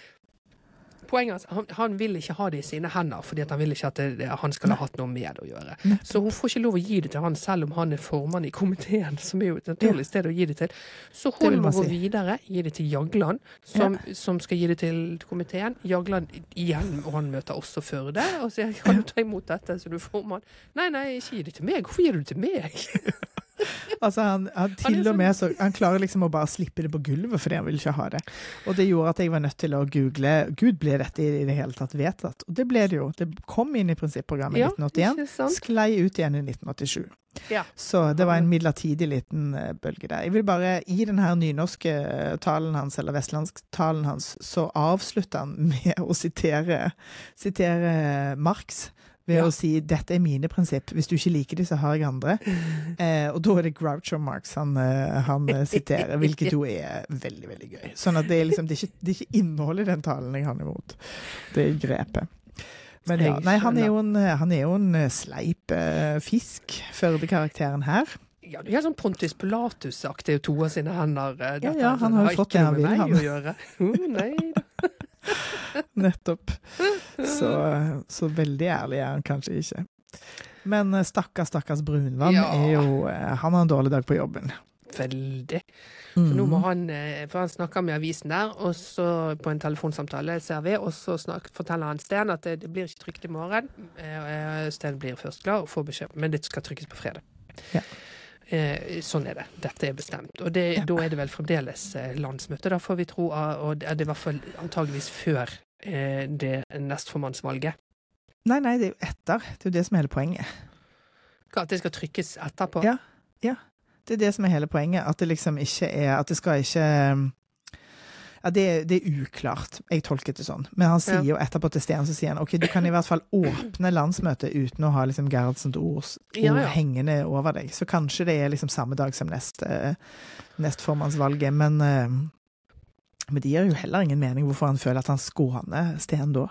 Poenget at han, han vil ikke ha det i sine hender, fordi han vil ikke at det, han skal ha hatt noe med å gjøre. Så hun får ikke lov å gi det til han, selv om han er formann i komiteen, som er jo et naturlig sted å gi det til. Så hun må gå si. videre, gi det til Jagland, som, som skal gi det til komiteen. Jagland igjen, og han møter også Førde, og sier kan du ta imot dette, så du er formann. Nei, nei, ikke gi det til meg. Hvorfor gir du det til meg? Altså, han, han til og sånn- med så Han klarer liksom å bare slippe det på gulvet fordi han vil ikke ha det. Og det gjorde at jeg var nødt til å google Gud, ble dette i det hele tatt vedtatt? Og det ble det jo. Det kom inn i prinsipprogrammet i Ja, 1981, sklei ut igjen i 1987. Ja. Så det var en midlertidig liten eh, bølge der. Jeg vil bare, I den her nynorske eh, talen hans, eller vestlandsktalen hans, så avslutter han med å sitere, sitere Marx. Ved Ja. å si 'dette er mine prinsipp', hvis du ikke liker det, så har jeg andre. Eh, og da er det Groucho Marx han, eh, han eh, siterer, hvilket jo er veldig, veldig gøy. Sånn at det er liksom, det er ikke, det er ikke innholdet i den talen jeg har imot. Det er grepet. Men ja, nei, han er jo en, han er jo en eh, sleip eh, fisk, Førde-karakteren her. Ja, det er sånn Pontus Pilatus-aktig, to av sine hender. Ja, ja, han har jo fått det han vil, han. å gjøre. Oh, nei da. Nettopp. Så, så veldig ærlig er han kanskje ikke. Men eh, stakkars, stakkars Brunvann Ja. er jo eh, Han har en dårlig dag på jobben. Veldig. For nå må Mm. han, eh, for han snakker med avisen der, og så på en telefonsamtale ser vi, og så snak, forteller han Sten at det, det blir ikke trykt i morgen. Sten blir først glad og får beskjed, men det skal trykkes på fredag. Ja. Eh, sånn er det. Dette er bestemt. Og det, Ja. da er det vel fremdeles eh, landsmøte, da får vi tro, og det er i hvert fall antageligvis før eh, det nestformannsvalget. Nei, nei, det er jo etter. Det er jo det som er hele poenget. Hva, At det skal trykkes etterpå? Ja. Det er det som er hele poenget. At det liksom ikke er At det skal ikke ja, det, det er uklart. Jeg tolket det sånn. Men han sier Ja. jo etterpå til Sten så sier han, ok, du kan i hvert fall åpne landsmøtet uten å ha liksom Gerhardsens ord, Ja, ja. hengende over deg. Så kanskje det er liksom samme dag som nest, nestformannsvalget. Men, eh, men det gir jo heller ingen mening hvorfor han føler at han skåner Sten da.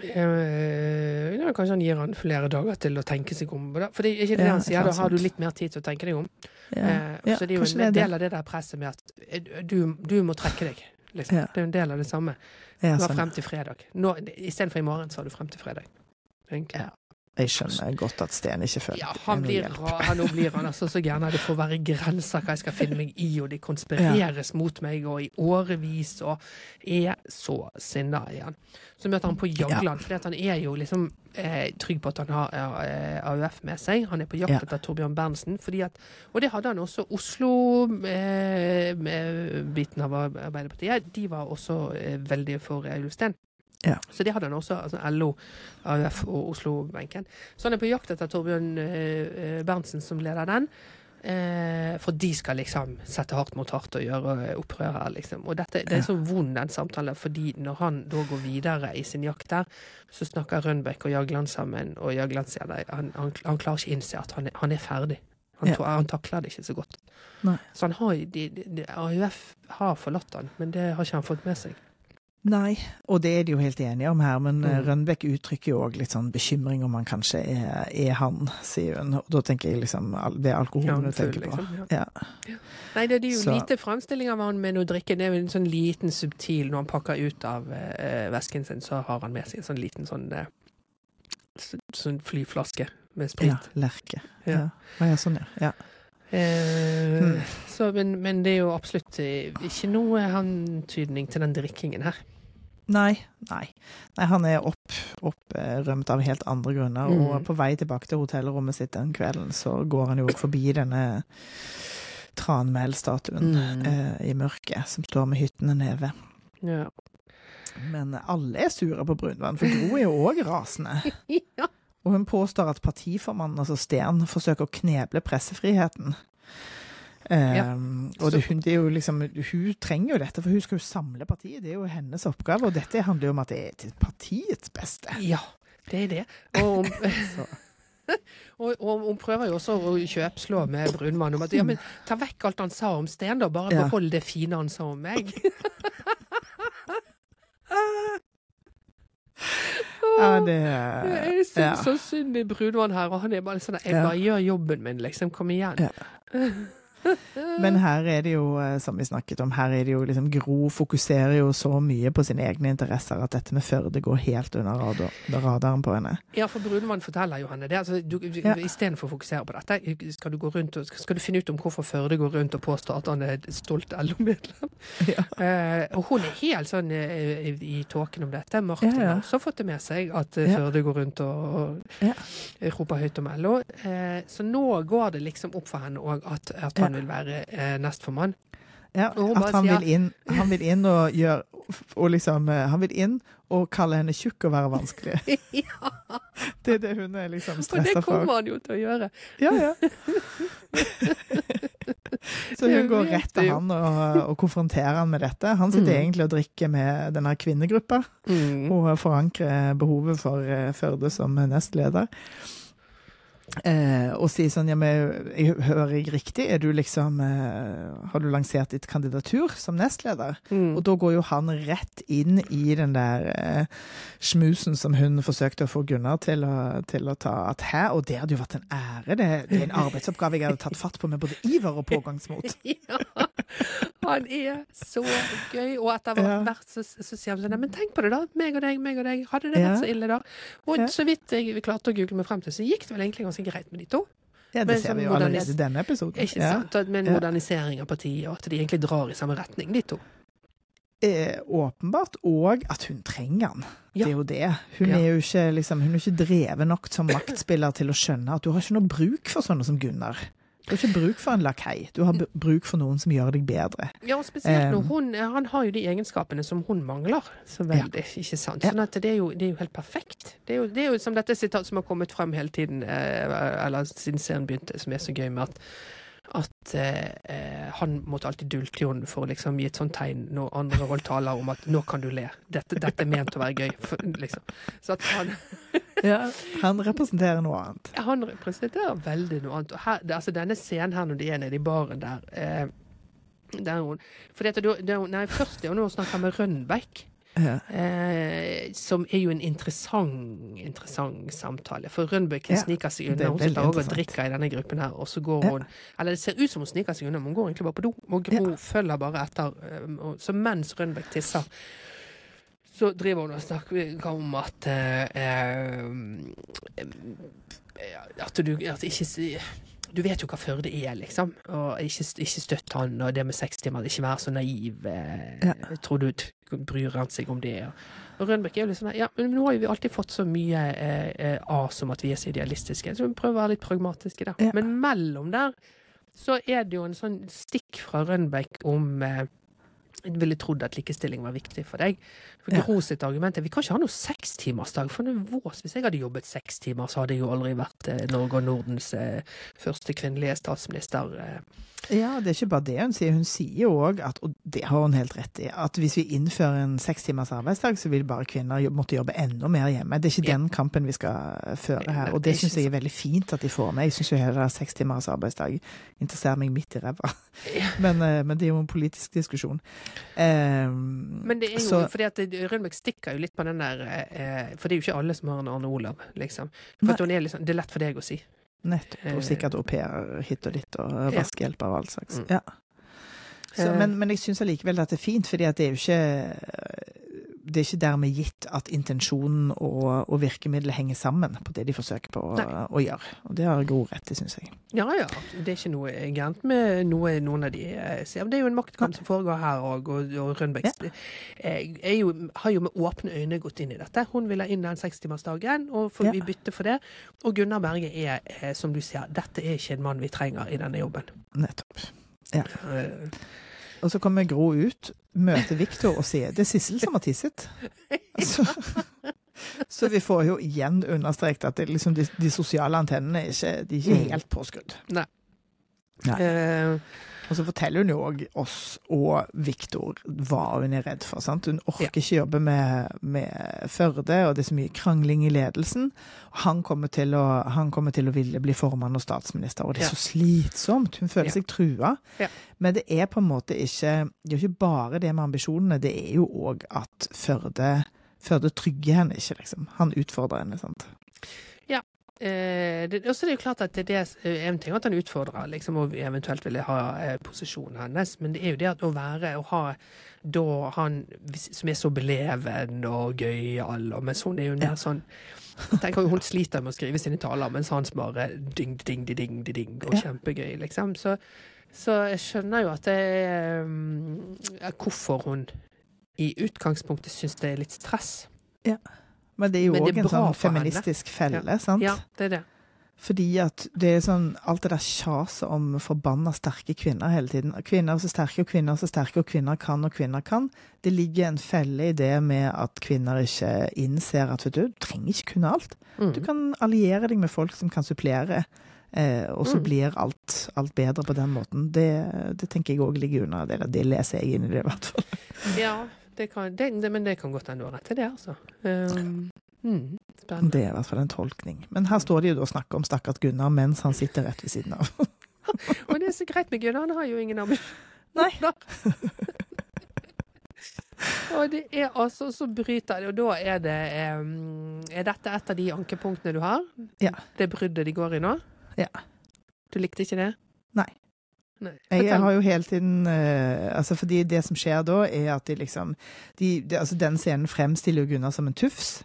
Eh, ja, kanskje han gir han flere dager til å tenke seg om. For det er ikke det Ja, han sier, da har du litt mer tid til å tenke deg om. Eh, Ja, så det er jo en del av det der presset med at eh, du, du må trekke deg. Liksom. Det er jo en del av det samme. Du har frem til fredag. Istedenfor i morgen, så har du frem til fredag. Egentlig. Ja. Jeg skjønner godt at Sten ikke føler Ja, at han blir, han, nå blir han altså så gæren. Det får være grenser hva jeg skal finne meg i, og det konspireres mot meg og i årevis, og er så sinna igjen. Så møter han på Jagland, for han er jo liksom eh, trygg på at han har eh, AUF med seg. Han er på jakt Ja. etter Torbjørn Berntsen, at Og det hadde han også. Oslo-biten av Arbeiderpartiet, de var også eh, veldig for Eilif Ulstein. Ja. Så det hadde han også, altså LO, AUF og Oslo-benken. Så han er på jakt etter Torbjørn eh, eh, Berntsen som leder den. Eh, for de skal liksom sette hardt mot hardt og gjøre opprør her, liksom. Og dette, det er så vond den samtalen, fordi når han da går videre i sin jakt der, så snakker Rønbeck og Jagland sammen, og Jagland sier det, han, han, han klarer ikke innse at han er, han er ferdig. Han, Ja. han takler det ikke så godt. Nei. Så han har, de, de, de, AUF har forlatt han, men det har ikke han fått med seg. Nei, og det er de jo helt enige om her, men eh, Mm. Rønbeck uttrykker jo òg litt sånn bekymring om han kanskje er, er han, sier hun. Og da tenker jeg liksom det er alkoholen du tenker på. liksom, ja. Ja. Nei, det er jo Så- lite fremstilling av han med noe drikke. Det er jo en sånn liten subtil Når han pakker ut av eh, vesken sin, så har han med seg en sånn liten sånn eh, Sånn flyflaske med sprit. ja Lerke. Ja. Ja, sånn, ja. ja. Eh, mm. så, men, men det er jo absolutt eh, ikke noe antydning til den drikkingen her. Nei, nei. nei han er opp, opprømt av helt andre grunner. Mm. Og på vei tilbake til hotellrommet sitt den kvelden, så går han jo forbi denne Tranmæl-statuen Mm. eh, i mørket, som står med hyttene nede. Ja. Men alle er sure på Brunvann, for Gro er jo òg rasende. ja. Og hun påstår at partiformannen, altså Sten, forsøker å kneble pressefriheten. Ja. Og det, hun, det liksom, hun trenger jo dette, for hun skal jo samle partiet. Det er jo hennes oppgave, og dette handler jo om at det er til partiets beste. ja, det er det. Og, og, og hun prøver jo også å kjøpslå med Brunmann om at ja, men ta vekk alt han sa om Sten, da. Bare Ja. behold det fine han sa om meg. Ja, det Jeg syns ja. så synd i Brunvann her, og han er bare sånn Jeg bare gjør jobben min, liksom. Kom igjen. Ja. Men her er det jo, eh, som vi snakket om, her er det jo liksom Gro fokuserer jo så mye på sine egne interesser at dette med Førde går helt under radar, radaren på henne. Ja, for Brunvann forteller jo henne det. Altså, du, Ja. Istedenfor å fokusere på dette, skal du, gå rundt og, skal du finne ut om hvorfor Førde går rundt og påstår at han er et stolt LO-medlem. Ja. Eh, og hun er helt sånn eh, i, tåken om dette. Martin Ja, ja. har også fått det med seg at eh, Ja. Førde går rundt og, og roper høyt om LO. Eh, så nå går det liksom opp for henne òg at, at han Ja. vil være eh, nestformann. Ja, at han vil, inn, han vil inn og gjøre og liksom, eh, Han vil inn og kalle henne tjukk og være vanskelig. ja, Det er det hun er liksom for det stressa for. kommer han jo til å gjøre. Ja, ja. Så hun går rett til han og, og konfronterer han med dette. Han sitter Mm. egentlig og drikker med denne kvinnegruppa og forankrer behovet for eh, Førde som nestleder. Eh, og si sånn ja, men jeg hører jeg riktig? Er du liksom eh, Har du lansert ditt kandidatur som nestleder? Mm. Og da går jo han rett inn i den der eh, smusen som hun forsøkte å få Gunnar til å, til å ta. At hæ, og det hadde jo vært en ære. Det, det er en arbeidsoppgave jeg hadde tatt fatt på med både iver og pågangsmot. Ja, han er så gøy. Og etter hvert har vært så, sånn Men tenk på det, da. Meg og deg, meg og deg. Hadde det Ja. vært så ille, da? Og Ja. så vidt jeg klarte å google meg frem til, så gikk det vel egentlig ganske greit med de to. Ja, det ser sånn vi jo allerede i denne episoden. Ikke Ja. sant? At- Med en modernisering av partiet, og at de egentlig drar i samme retning, de to. Eh, åpenbart, og at hun trenger han. Ja. Det er jo det. Hun Ja. er jo ikke, liksom, hun er ikke drevet nok som maktspiller til å skjønne at du har ikke noe bruk for sånne som Gunnar. Du har ikke bruk for en lakei. Du har bruk for noen som gjør deg bedre. Ja, og spesielt når Um, hun Han har jo de egenskapene som hun mangler så veldig, ikke sant? Sånn at det er jo, det er jo helt perfekt. Det er jo, det er jo som dette sitatet som har kommet frem hele tiden, eh, eller siden serien begynte, som er så gøy med at at eh, eh, han måtte alltid dulte henne for å liksom gi et sånt tegn når andre holdt taler om at 'nå kan du le'. Dette, dette er ment å være gøy. For, liksom. Så at han, Han representerer noe annet. han representerer veldig noe annet. Her, det, altså denne scenen her når de er nede i baren der eh, der hun, for dette, det, det, nei, Først er hun snakker med Rønbeck. Ja. Eh, som er jo en interessant interessant samtale. For Rønbeck Ja, sniker seg unna. Hun sitter og drikker i denne gruppen her, og så går Ja. hun Eller det ser ut som hun sniker seg unna, men hun går egentlig bare på do. Og Gro følger bare etter. eh, Så mens Rønbeck tisser, så driver hun og snakker om at eh, eh, At du at ikke du vet jo hva Førde er, liksom. Og ikke, ikke støtt han, og det med seks timer, ikke være så naiv. Eh, Ja. Tror du bryr han seg om det? Og, og Rønbeck er jo litt sånn Ja, men nå har vi alltid fått så mye eh, eh, as om at vi er så idealistiske, så vi prøver å være litt pragmatiske, der. Ja. Men mellom der så er det jo en sånn stikk fra Rønbeck om eh, ville trodd at likestilling var viktig for deg. For Ja. Gro sitt argument er vi kan ikke ha noe sekstimersdag. For er. Hvis jeg hadde jobbet seks timer, så hadde jeg jo aldri vært eh, Norge og Nordens eh, første kvinnelige statsminister. Eh. Ja, det er ikke bare det hun sier. Hun sier jo òg og det har hun helt rett i, at hvis vi innfører en seks timers arbeidsdag, så vil bare kvinner måtte jobbe enda mer hjemme. Det er ikke Ja. den kampen vi skal føre her. Og det syns jeg er veldig fint at de får med. Jeg syns jo heller at seks timers arbeidsdag interesserer meg midt i ræva. Ja. Men, eh, men det er jo en politisk diskusjon. Um, Men det er jo så- fordi at Rønbeck stikker jo litt på den der eh, For det er jo ikke alle som har en Arne Olav, liksom. For er liksom, det er lett for deg å si. Nettopp. Eh, Og sikkert au pair hit og dit, og vaskehjelper og all slags. Mm. Ja. Så, Eh. men, men jeg syns allikevel at det er fint, fordi at det er jo ikke det er ikke dermed gitt at intensjonen og, og virkemidlet henger sammen på det de forsøker på å, å gjøre. Og det har Gro rett i, syns jeg. Ja ja, det er ikke noe gærent med noe noen av de eh, sier. Men Det er jo en maktkamp som foregår her òg, og, og Rønbeck ja. jo, har jo med åpne øyne gått inn i dette. Hun vil ha inn den sekstimersdagen, og får Ja. vi bytte for det. Og Gunnar Berge er, eh, som du sier, dette er ikke en mann vi trenger i denne jobben. Nettopp. Eh, Og så kommer Gro ut, møter Viktor og sier 'det er Sissel som har tisset'. Så, så vi får jo igjen understreket at det, liksom, de, de sosiale antennene er ikke, de er ikke Mm. helt påskrudd. Nei. eh, Og så forteller hun jo òg oss og Viktor hva hun er redd for. Sant? Hun orker Ja. ikke jobbe med, med Førde, og det er så mye krangling i ledelsen. Han kommer til å, han kommer til å ville bli formann og statsminister, og det er så slitsomt. Hun føler seg trua. Ja. Men det er på en måte ikke Det er jo ikke bare det med ambisjonene, det er jo òg at Førde Førde trygger henne ikke, liksom. Han utfordrer henne, sant. Eh, det, også det er jo klart at det er det, eh, en ting at han utfordrer, liksom, og eventuelt ville ha eh, posisjonen hennes, men det er jo det at å være og ha da han som er så beleven og gøyal, mens hun er jo mer sånn Tenk jo Hun sliter med å skrive sine taler, mens han bare ding, ding, ding, ding, ding, og kjempegøy, liksom. Så, så jeg skjønner jo at det er um, Hvorfor hun i utgangspunktet syns det er litt stress. Men det er jo òg en sånn feministisk felle, sant? Ja, det er det. Fordi at det er sånn alt det der kjaset om forbanna sterke kvinner hele tiden. Kvinner er så sterke, og kvinner er så sterke, og kvinner kan, og kvinner kan. Det ligger en felle i det med at kvinner ikke innser at vet du, du trenger ikke kunne alt. Mm. Du kan alliere deg med folk som kan supplere, eh, og så Mm. blir alt, alt bedre på den måten. Det, det tenker jeg òg ligger under det. Det leser jeg inn i det, i hvert fall. Ja, det kan, det, det, men det kan godt hende du har rett til det, altså. Um, mm. Det er i hvert fall en tolkning. Men her står de jo og snakker om stakkars Gunnar mens han sitter rett ved siden av. Og det er så greit med Gunnar, han har jo ingen ambisjoner. Og det er altså så bryter det, og da er det um, Er dette et av de ankepunktene du har? Ja. Det bruddet de går i nå? Ja. Du likte ikke det? Nei. Nei. Jeg har jo hele tiden uh, altså Fordi det som skjer da, er at de liksom de, de, altså Den scenen fremstiller jo Gunnar som en tufs.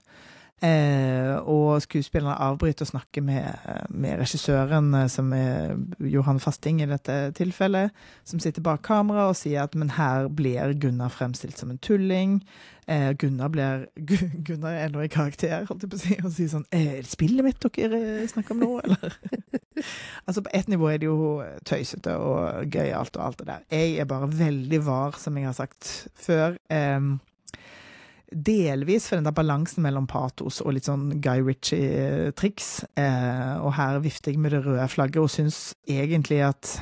Eh, og skuespillerne avbryter og snakker med, med regissøren, eh, som er Johan Fasting i dette tilfellet, som sitter bak kamera og sier at men her blir Gunnar fremstilt som en tulling. Eh, Gunnar blir Gunnar er nå i karakter, holdt jeg på å si, og sier sånn «Eh, Er det spillet mitt dere eh, snakker om nå, eller? altså På ett nivå er det jo tøysete og gøyalt og alt det der. Jeg er bare veldig var, som jeg har sagt før. Eh, delvis for den der balansen mellom patos og litt sånn Guy Ritchie-triks. Eh, og her vifter jeg med det røde flagget og syns egentlig at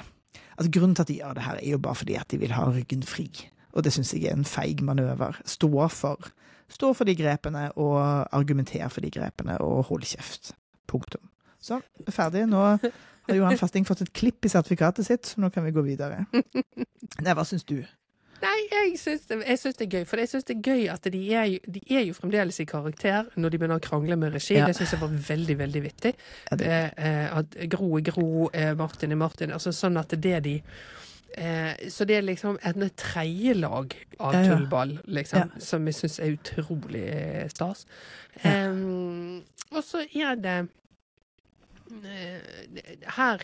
Altså Grunnen til at de gjør det her, er jo bare fordi at de vil ha ryggen fri. Og det syns jeg er en feig manøver. Stå for. Stå for de grepene, og argumenter for de grepene, og hold kjeft. Punktum. Sånn, er ferdig. Nå har Johan Fasting fått et klipp i sertifikatet sitt, så nå kan vi gå videre. Nei, hva syns du? Nei, jeg syns det, det er gøy. For jeg syns det er gøy at de er, jo, de er jo fremdeles i karakter når de begynner å krangle med regi. Ja. Det syns jeg var veldig, veldig vittig. Ja, det- Eh, at Gro er Gro, eh, Martin er Martin. Altså sånn at det er de eh, Så det er liksom et tredje lag av Ja, tullball, liksom, som jeg syns er utrolig eh, stas. Og så er det eh, her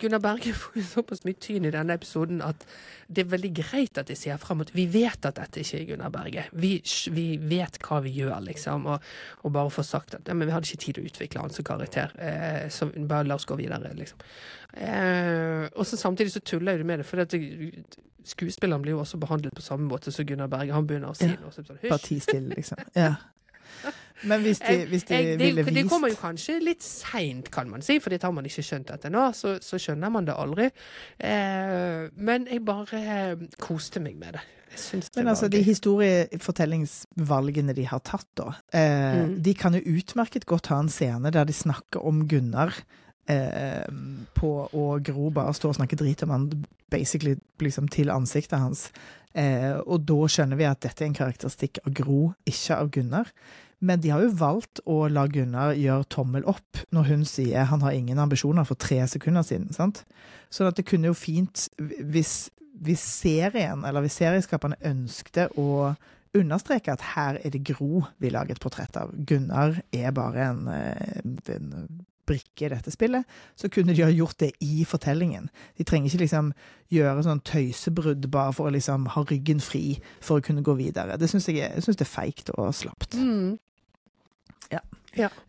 Gunnar Berge får jo såpass mye tyn i denne episoden at det er veldig greit at de sier fram at vi vet at dette ikke er Gunnar Berge. Vi, vi vet hva vi gjør, liksom. Og, og bare få sagt at ja, men vi hadde ikke tid til å utvikle han som karakter. Eh, så bare la oss gå videre, liksom. Eh, og så samtidig så tuller du med det, for det, skuespilleren blir jo også behandlet på samme måte som Gunnar Berge. Han begynner å si Ja. noe sånn Bare hysj. ti stille, liksom. Ja. Men hvis de, hvis de jeg- det, ville det kommer jo kanskje litt seint, kan man si, for det har man ikke skjønt etter nå. Så, så skjønner man det aldri. Eh, men jeg bare eh, koste meg med det. Det Men altså, de historiefortellingsvalgene de har tatt, da, eh, Mm. de kan jo utmerket godt ha en scene der de snakker om Gunnar eh, på, og Gro bare står og snakker drit om han basically liksom til ansiktet hans. Eh, og da skjønner vi at dette er en karakteristikk av Gro, ikke av Gunnar. Men de har jo valgt å la Gunnar gjøre tommel opp når hun sier han har ingen ambisjoner for tre sekunder siden. sant? Sånn at det kunne jo fint, hvis, hvis serien, eller hvis serieskaperne ønskte å understreke at her er det Gro vi lager et portrett av. Gunnar er bare en, eh, en brikke i dette spillet, så kunne de ha gjort det i fortellingen. De trenger ikke liksom gjøre sånn tøysebrudd bare for å liksom ha ryggen fri for å kunne gå videre. Det syns jeg, jeg synes det er feigt og slapt. Mm.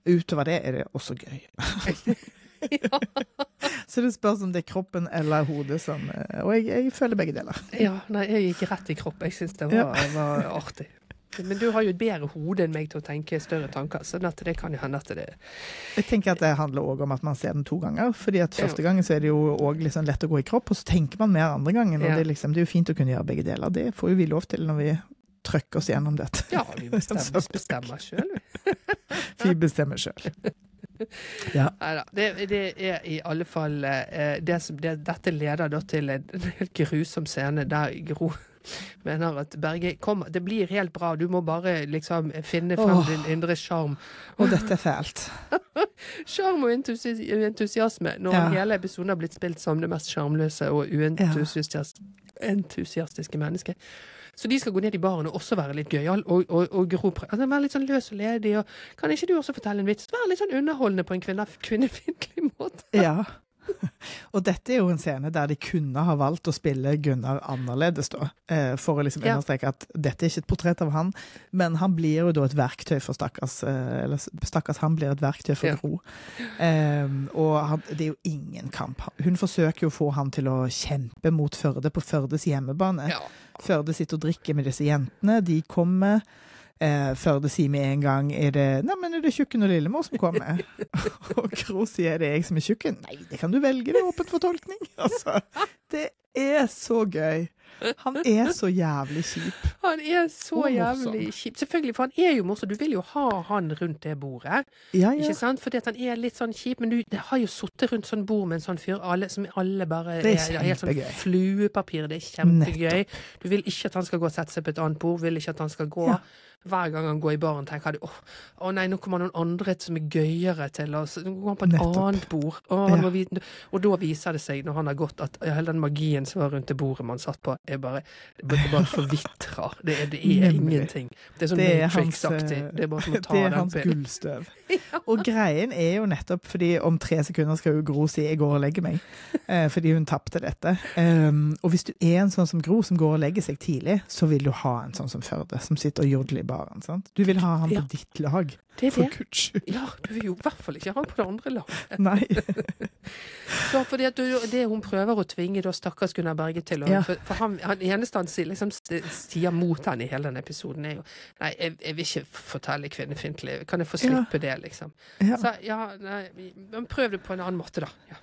Utover det er det også gøy. ja. Så det spørs om det er kroppen eller hodet som eh, Og jeg, jeg føler begge deler. ja. Nei, jeg gikk rett i kropp. Jeg syns det var, var artig. Men du har jo et bedre hode enn meg til å tenke større tanker, så det kan jo hende at det Jeg tenker at det handler òg om at man ser den to ganger. fordi at første gangen så er det jo òg liksom lett å gå i kropp, og så tenker man mer andre gangen. Og Ja. det, liksom, det er jo fint å kunne gjøre begge deler. Det får jo vi lov til når vi trykker oss gjennom dette. Ja, vi bestemmer, bestemmer sjøl, vi. Vi bestemmer sjøl. Ja. Det, det er i alle fall eh, det som, det, Dette leder da til en helt grusom scene der Gro mener at Berge kom, Det blir helt bra, du må bare liksom finne frem Åh. din indre sjarm. Og dette er fælt. Sjarm og entusi entusiasme når Ja. hele episoden har blitt spilt som det mest sjarmløse og uentusiastiske entusiastiske mennesket. Så de skal gå ned i baren og også være litt gøyal, og, og, og Gro altså, være litt sånn løs og ledig. Og, kan ikke du også fortelle en vits? Være litt sånn underholdende på en kvinne, kvinnefiendtlig måte. Ja. Og dette er jo en scene der de kunne ha valgt å spille Gunnar annerledes, da. eh, For å liksom understreke at dette er ikke et portrett av han, men han blir jo da et verktøy for stakkars eh, Eller stakkars han blir et verktøy for Ja. Gro. Eh, og han, det er jo ingen kamp. Hun forsøker jo å få han til å kjempe mot Førde på Førdes hjemmebane. Ja. Førde sitter og drikker med disse jentene. De kommer. Eh, Førde sier med en gang er det, Nei, men er det Tjukken og Lillemor som kommer. og Gro sier er det jeg som er tjukken. Nei, det kan du velge, det er åpent for tolkning. Altså, det er så gøy. Han er så jævlig kjip. Han er så morsom. jævlig kjip. Selvfølgelig, for han er jo morsom. Du vil jo ha han rundt det bordet. Ja, ja. Ikke sant? Fordi at han er litt sånn kjip, men du det har jo sittet rundt sånn bord med en sånn fyr alle, som alle bare Det er helt sånn fluepapir. Det er kjempegøy. Du vil ikke at han skal gå og sette seg på et annet bord. Vil ikke at han skal gå. Ja. Hver gang han går i baren, tenker du oh, å nei, nå kommer noen andre som er gøyere til oss. Nå går han på et Nettopp. annet bord. Å, Ja. og da viser det seg, når han har gått, at hele den magien som var rundt det bordet man satt på, er bare, det bare- forvitrer. Det er, det er ingenting. Det er sånn Matrix-aktig. eh, Det er bare som å ta Det er hans pillen. gullstøv. Og greien er jo nettopp fordi om tre sekunder skal jo Gro si 'jeg går og legger meg', eh, fordi hun tapte dette. Um, og hvis du er en sånn som Gro, som går og legger seg tidlig, så vil du ha en sånn som Førde, som sitter og jodler i baren. sant? Du vil ha han på ditt lag, Det er for det. guds skyld. Ja, du vil jo i hvert fall ikke ha han på det andre laget. Nei. Så fordi at du, det hun prøver å tvinge da stakkars Gunnar Berge til å Ja. For, for han, han eneste han sier, liksom, sier mot henne i hele den episoden, er jo Nei, jeg, jeg vil ikke fortelle kvinnefiendtlig. Kan jeg få Ja. slippe det, liksom? Ja. Så ja, nei, men prøv det på en annen måte, da. Ja.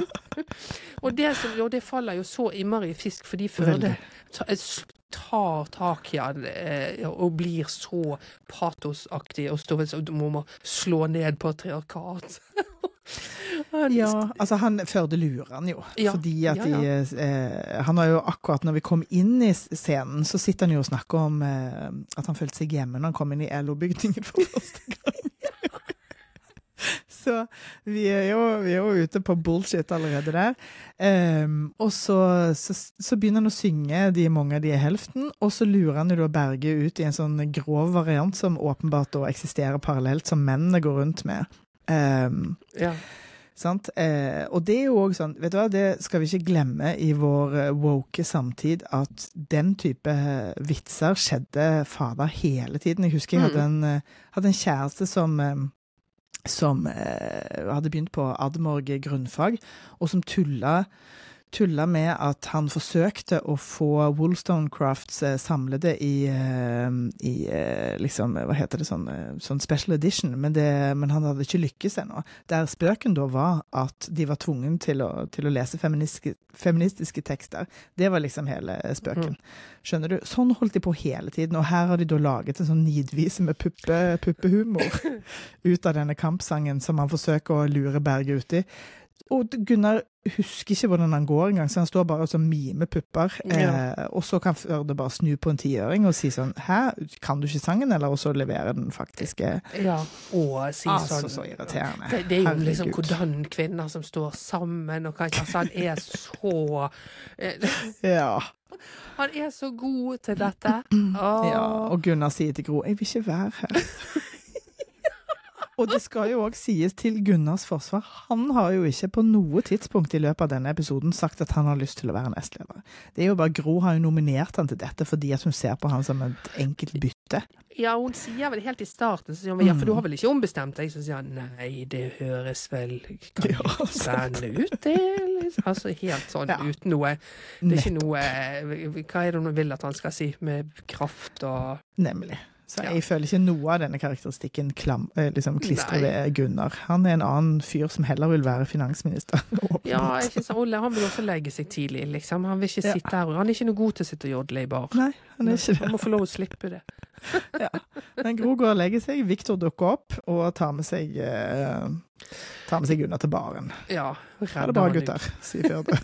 og, det og det faller jo så innmari i fisk, fordi Førde Veldig. ta- s- tar tak i han eh, og blir så patosaktig og står så må må slå ned patriarkat. Han- Ja, altså han Førde lurer han jo. Ja, Fordi at ja, de eh, Han har jo akkurat når vi kom inn i scenen, så sitter han jo og snakker om eh, at han følte seg hjemme når han kom inn i LO-bygningen for første gang. Så vi er, jo, vi er jo ute på bullshit allerede der. Um, og så, så, så begynner han å synge De mange mange, de er helften, og så lurer han jo da Berge ut i en sånn grov variant som åpenbart da eksisterer parallelt, som mennene går rundt med. Um, Ja. Sant? Eh, og det er jo òg sånn, vet du hva, det skal vi ikke glemme i vår eh, woke samtid, at den type eh, vitser skjedde fader hele tiden. Jeg husker jeg hadde en, eh, hadde en kjæreste som som eh, hadde begynt på Admorg grunnfag, og som tulla tulla med at han forsøkte å få Woolstonecrafts eh, samlede i, eh, i eh, liksom, hva heter det, sånn, sånn special edition, men, det, men han hadde ikke lykkes ennå. Der spøken da var at de var tvungen til å, til å lese feministiske, feministiske tekster. Det var liksom hele spøken. Skjønner du? Sånn holdt de på hele tiden, og her har de da laget en sånn nidvise med puppe, puppehumor ut av denne kampsangen som han forsøker å lure Berge ut i. og Gunnar husker ikke hvordan han går engang, så han står bare og så mimer pupper. Ja. Eh, og så kan Førde bare snu på en tiøring og si sånn Hæ, kan du ikke sangen, eller? Og så levere den faktiske Ja, og si Altså, sånn så irriterende. Det, det er jo liksom hvordan kvinner som står sammen, og hva altså, Han er så eh, Ja. Han er så god til dette. ja. Og Gunnar sier til Gro 'Jeg vil ikke være her'. Og det skal jo òg sies til Gunnars forsvar, han har jo ikke på noe tidspunkt i løpet av denne episoden sagt at han har lyst til å være nestleder. Det er jo bare Gro har jo nominert han til dette fordi at hun ser på han som et enkelt bytte. Ja, hun sier vel helt i starten så sier hun, ja, for du har vel ikke ombestemt deg? Så sier han nei, det høres vel spennende ut, det. Altså helt sånn Ja. uten noe Det er ikke noe eh, Hva er det hun vil at han skal si med kraft og Nemlig. Så Ja. jeg føler ikke noe av denne karakteristikken klam, eh, liksom klistrer ved Gunnar. Han er en annen fyr som heller vil være finansminister. Ja, ikke sant. Ole han vil også legge seg tidlig, liksom. Han vil ikke Ja. sitte her. Han er ikke noe god til å sitte og jodle i bar. Nei, han er ikke det. Han må få lov å slippe det. Men Gro går og legger seg, Viktor dukker opp og tar med seg eh, Tar med seg Gunnar til baren. Ja. Ha det bra, gutter, sier Førde.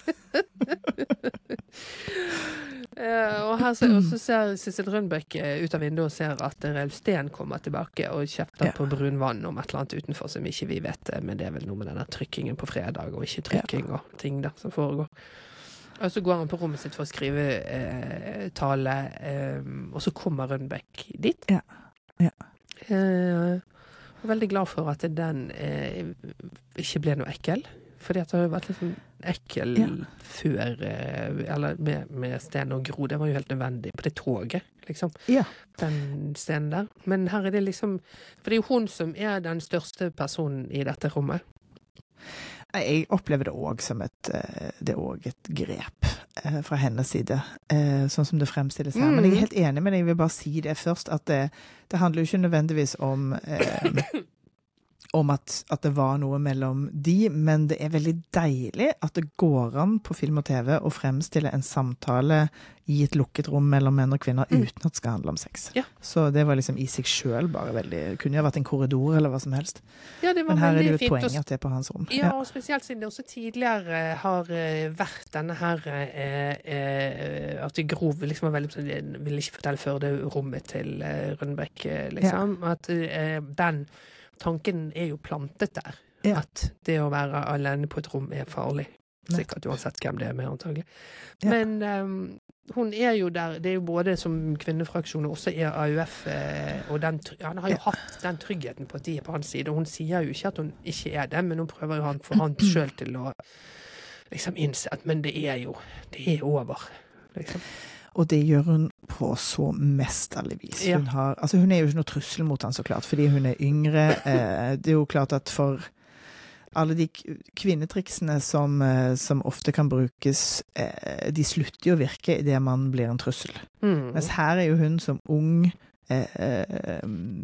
Eh, og her ser, ser Sissel Rønbeck eh, ut av vinduet og ser at Reulf Steen kommer tilbake og kjefter Ja. på brun vann om et eller annet utenfor som ikke vi vet, eh, men det er vel noe med denne trykkingen på fredag og ikke trykking og ting da som foregår. Og så går han på rommet sitt for å skrive eh, tale, eh, og så kommer Rønbeck dit. Ja. Ja. Eh, veldig glad for at den ikke ble noe ekkel. Fordi at det har vært litt sånn ekkel Ja. før, eh, eller med, med Sten og Gro. Det var jo helt nødvendig på det toget, liksom. Ja. Den scenen der. Men her er det liksom For det er jo hun som er den største personen i dette rommet. Jeg opplever det òg som et, eh, det et grep eh, fra hennes side, sånn som det fremstilles her. Men jeg er helt enig med deg, jeg vil bare si det først, at det, det handler jo ikke nødvendigvis om eh, om at, at det var noe mellom de, men det er veldig deilig at det går an på film og TV å fremstille en samtale i et lukket rom mellom menn og kvinner Mm. uten at det skal handle om sex. Ja. Så det var liksom i seg sjøl bare veldig Det kunne jo vært en korridor eller hva som helst. Ja, det var Men her er det jo et poeng at det er på hans rom. Ja, og spesielt siden det også tidligere har eh, vært denne her eh, eh, At Grov liksom var veldig Ville ikke fortelle før det rommet til eh, Rønbeck, liksom. At eh, den tanken er jo plantet der. Ja. At det å være alene på et rom er farlig. Sikkert uansett hvem det er med, antagelig. Ja. Men um, hun er jo der Det er jo både som kvinnefraksjon og også er AUF, eh, og den, han har jo hatt den tryggheten på at de er på hans side. Og hun sier jo ikke at hun ikke er det, men hun prøver jo å få han sjøl til å liksom innse at Men det er jo Det er over. Liksom. Og det gjør hun på så mesterlig vis. Ja. Hun, har, altså hun er jo ikke noe trussel mot han så klart, fordi hun er yngre. Eh, det er jo klart at for alle de kvinnetriksene som, eh, som ofte kan brukes, eh, de slutter jo å virke idet man blir en trussel. Mm. Mens her er jo hun som ung, eh, eh,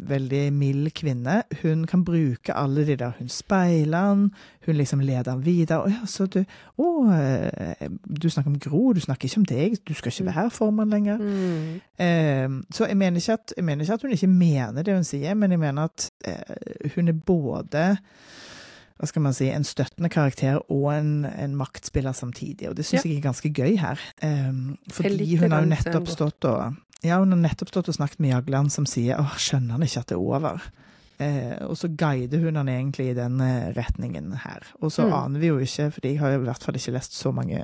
veldig mild kvinne. Hun kan bruke alle de der Hun speiler han, hun liksom leder han videre. Å ja, så du Å, eh, du snakker om Gro, du snakker ikke om deg. Du skal ikke være formann lenger. Mm. Eh, så jeg mener, at, jeg mener ikke at hun ikke mener det hun sier, men jeg mener at eh, hun er både hva skal man si, en støttende karakter og en, en maktspiller samtidig. Og det syns Ja. jeg er ganske gøy her. Um, fordi hun har jo nettopp stått og ja, hun har nettopp stått og snakket med Jagland, som sier åh, skjønner han ikke at det er over? Eh, og så guider hun han egentlig i den eh, retningen her. Og så Mm. aner vi jo ikke, for jeg har i hvert fall ikke lest så mange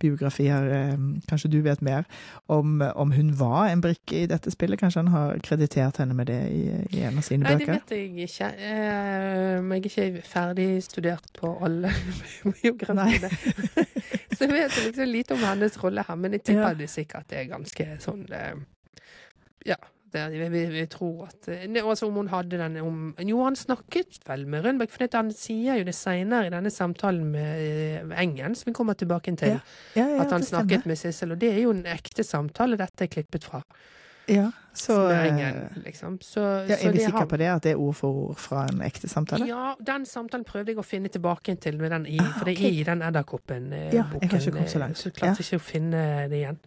biografier, eh, kanskje du vet mer, om, om hun var en brikke i dette spillet. Kanskje han har kreditert henne med det i, i en av sine Nei, det vet jeg ikke. Eh, men jeg er ikke ferdig studert på alle biografiene. Så jeg vet liksom lite om hennes rolle her, men jeg tipper Ja. det sikkert er ganske sånn eh, Ja. Det, vi, vi, vi tror at eh, altså Om hun hadde den om, Jo, han snakket vel med Rønbeck, for han sier jo det seinere i denne samtalen med eh, Engen, som vi kommer tilbake til, Ja, Ja, ja, at han snakket med Sissel. Og det er jo en ekte samtale dette er klippet fra. Ja, så eh, Engen, liksom. Så, ja, så Er vi sikre har- på det, at det er ord for ord fra en ekte samtale? Ja, den samtalen prøvde jeg å finne tilbake til, med den i, Ah, for det er er i den Edderkoppen-boken. Ja, jeg har ikke kommet så langt. Så klarte ja. ikke å finne det igjen.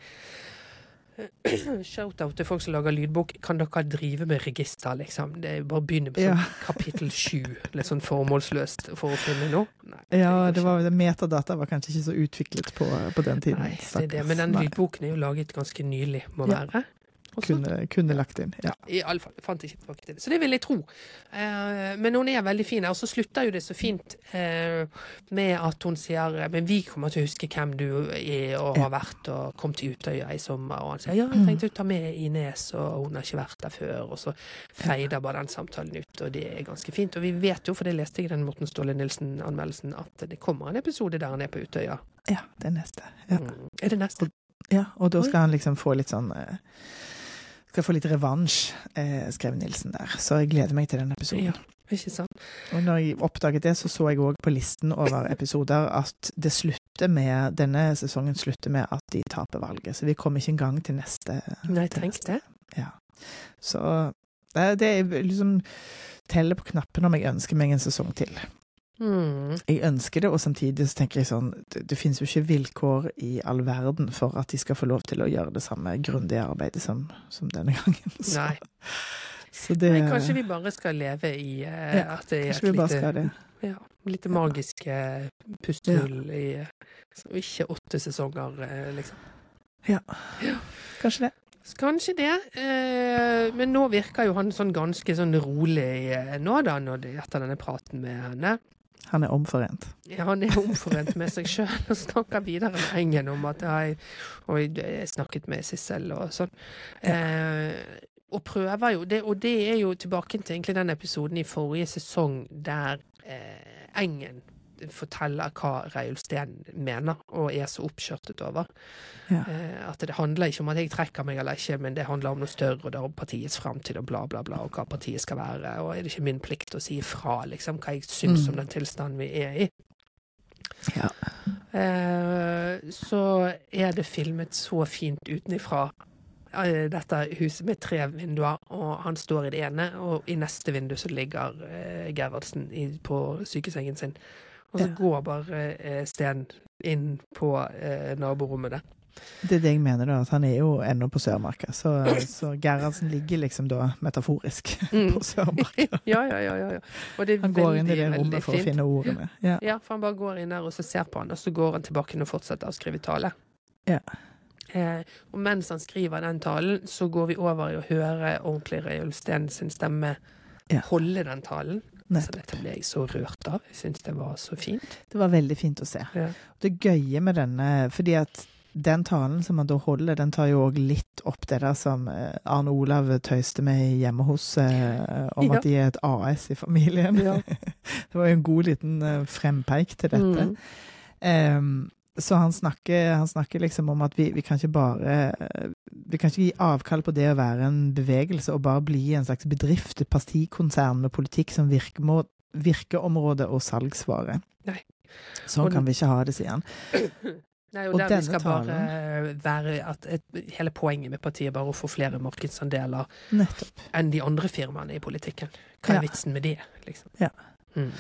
Shout-out til folk som lager lydbok. Kan dere drive med register, liksom? Det bare å begynne på Ja. sånn kapittel sju. Litt sånn formålsløst for å finne noe. Nei, Ja, det var, det metadata var kanskje ikke så utviklet på, på den tiden. Nei, det er det. Men den lydboken er jo laget ganske nylig, må Ja. være. Kunne, kunne lagt inn. Ja. I alle fall. Fant ikke tilbake til det. Så det vil jeg tro. Eh, men hun er veldig fin. Og så slutter jo det så fint eh, med at hun sier Men vi kommer til å huske hvem du er og har vært, og kom til Utøya i sommer. Og han sier ja, jeg trengte å ta med Ines, og hun har ikke vært der før. Og så feider bare den samtalen ut, og det er ganske fint. Og vi vet jo, for det leste jeg i den Morten Ståle Nilsen-anmeldelsen, at det kommer en episode der han er på Utøya. ja, det er neste. Ja. Mm. Er det neste? ja, og da skal han liksom få litt sånn eh, Skal få litt revansj, eh, skrev Nilsen der. Så jeg gleder meg til den episoden. Ja, ikke sant? Og når jeg oppdaget det, så så jeg òg på listen over episoder at det slutter med Denne sesongen slutter med at de taper valget. Så vi kommer ikke engang til neste. Nei, tenk det. Ja. Så det, det er liksom Teller på knappen om jeg ønsker meg en sesong til. Mm. Jeg ønsker det, og samtidig så tenker jeg sånn Det, det finnes jo ikke vilkår i all verden for at de skal få lov til å gjøre det samme grundige arbeidet som, som denne gangen. Så, Nei. så det Men kanskje vi bare skal leve i uh, Ja, at det er skal det. ja, lite magiske pustehull pustehull i eh, ikke åtte sesonger, eh, liksom. Kanskje det. Kanskje det. Men nå virker jo han sånn ganske sånn rolig nå, da, etter denne praten med henne. Han er omforent. Ja, han er omforent med seg sjøl og snakker videre med Engen om at jeg, og jeg snakket med Sissel og sånn. Eh, og prøver jo det, Og det er jo tilbake til egentlig den episoden i forrige sesong der eh, Engen forteller hva Reiulf Steen mener, og er så oppskjørtet over. Ja. Eh, at det handler ikke om at jeg trekker meg eller ikke, men det handler om noe større, og det er om partiets framtid og bla, bla, bla, og hva partiet skal være. Og er det ikke min plikt å si ifra, liksom, hva jeg syns Mm. om den tilstanden vi er i? Ja. Eh, så er det filmet så fint utenifra. eh, Dette huset med tre vinduer, og han står i det ene, og i neste vindu så ligger eh, Gerhardsen i, på sykesengen sin. Og så Ja. går bare eh, Sten inn på eh, naborommet der. Det er det jeg mener, da. At han er jo ennå på Sørmarka. Så, så Gerhardsen ligger liksom da metaforisk Mm. på Sørmarka. ja, ja, ja, ja, ja. Og det Han går inn i det rommet for å finne ordene. Ja. Ja, for han bare går inn der og så ser på han, og så går han tilbake og fortsetter å skrive tale. Ja. Eh, og mens han skriver den talen, så går vi over i å høre ordentlig Reiulf Steen sin stemme Ja. holde den talen. Så dette ble jeg så rørt av. Jeg syns det var så fint. Det var veldig fint å se. Ja. Det gøye med denne Fordi at den talen som han da holder, den tar jo òg litt opp det der som eh, Arne Olav tøyste med hjemme hos eh, om Ja. at de er et AS i familien. Ja. det var jo en god liten eh, frempeik til dette. Mm. Em, så han snakker, han snakker liksom om at vi, vi kan ikke bare Vi kan ikke gi avkall på det å være en bevegelse og bare bli en slags bedrift, et partikonsern med politikk som virkemå, virkeområde og salgsvare. Nei. Sånn kan vi ikke ha det, sier han. Nei, og, Og der vi skal skal bare være at et, Hele poenget med partiet er bare å få flere markedsandeler Nettopp. enn de andre firmaene i politikken. Hva er Ja. vitsen med det, liksom? Ja. Mm.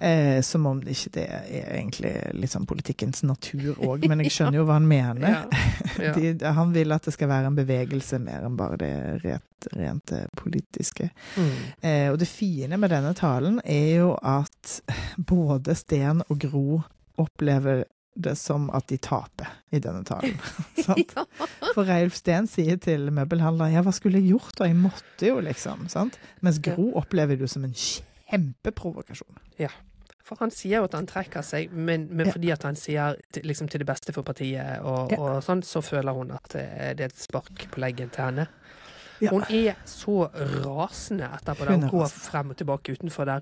Eh, som om det ikke det er egentlig sånn politikkens natur òg, men jeg skjønner jo hva han mener. Ja. Ja. De, han vil at det skal være en bevegelse mer enn bare det rent, rent eh, politiske. Mm. Eh, og det fine med denne talen er jo at både Sten og Gro opplever det som at de taper i denne talen. sant? Ja. For Reilf Steen sier til møbelhandleren ja, hva skulle jeg gjort da, jeg måtte jo, liksom. sant? Mens Gro opplever det jo som en kjempeprovokasjon. For han sier jo at han trekker seg, men, men Ja. fordi at han sier liksom til det beste for partiet, og, Ja. og sånn, så føler hun at eh, det er et spark på leggen til henne. Ja. Hun er så rasende etterpå. Der. er Hun går frem og tilbake utenfor der.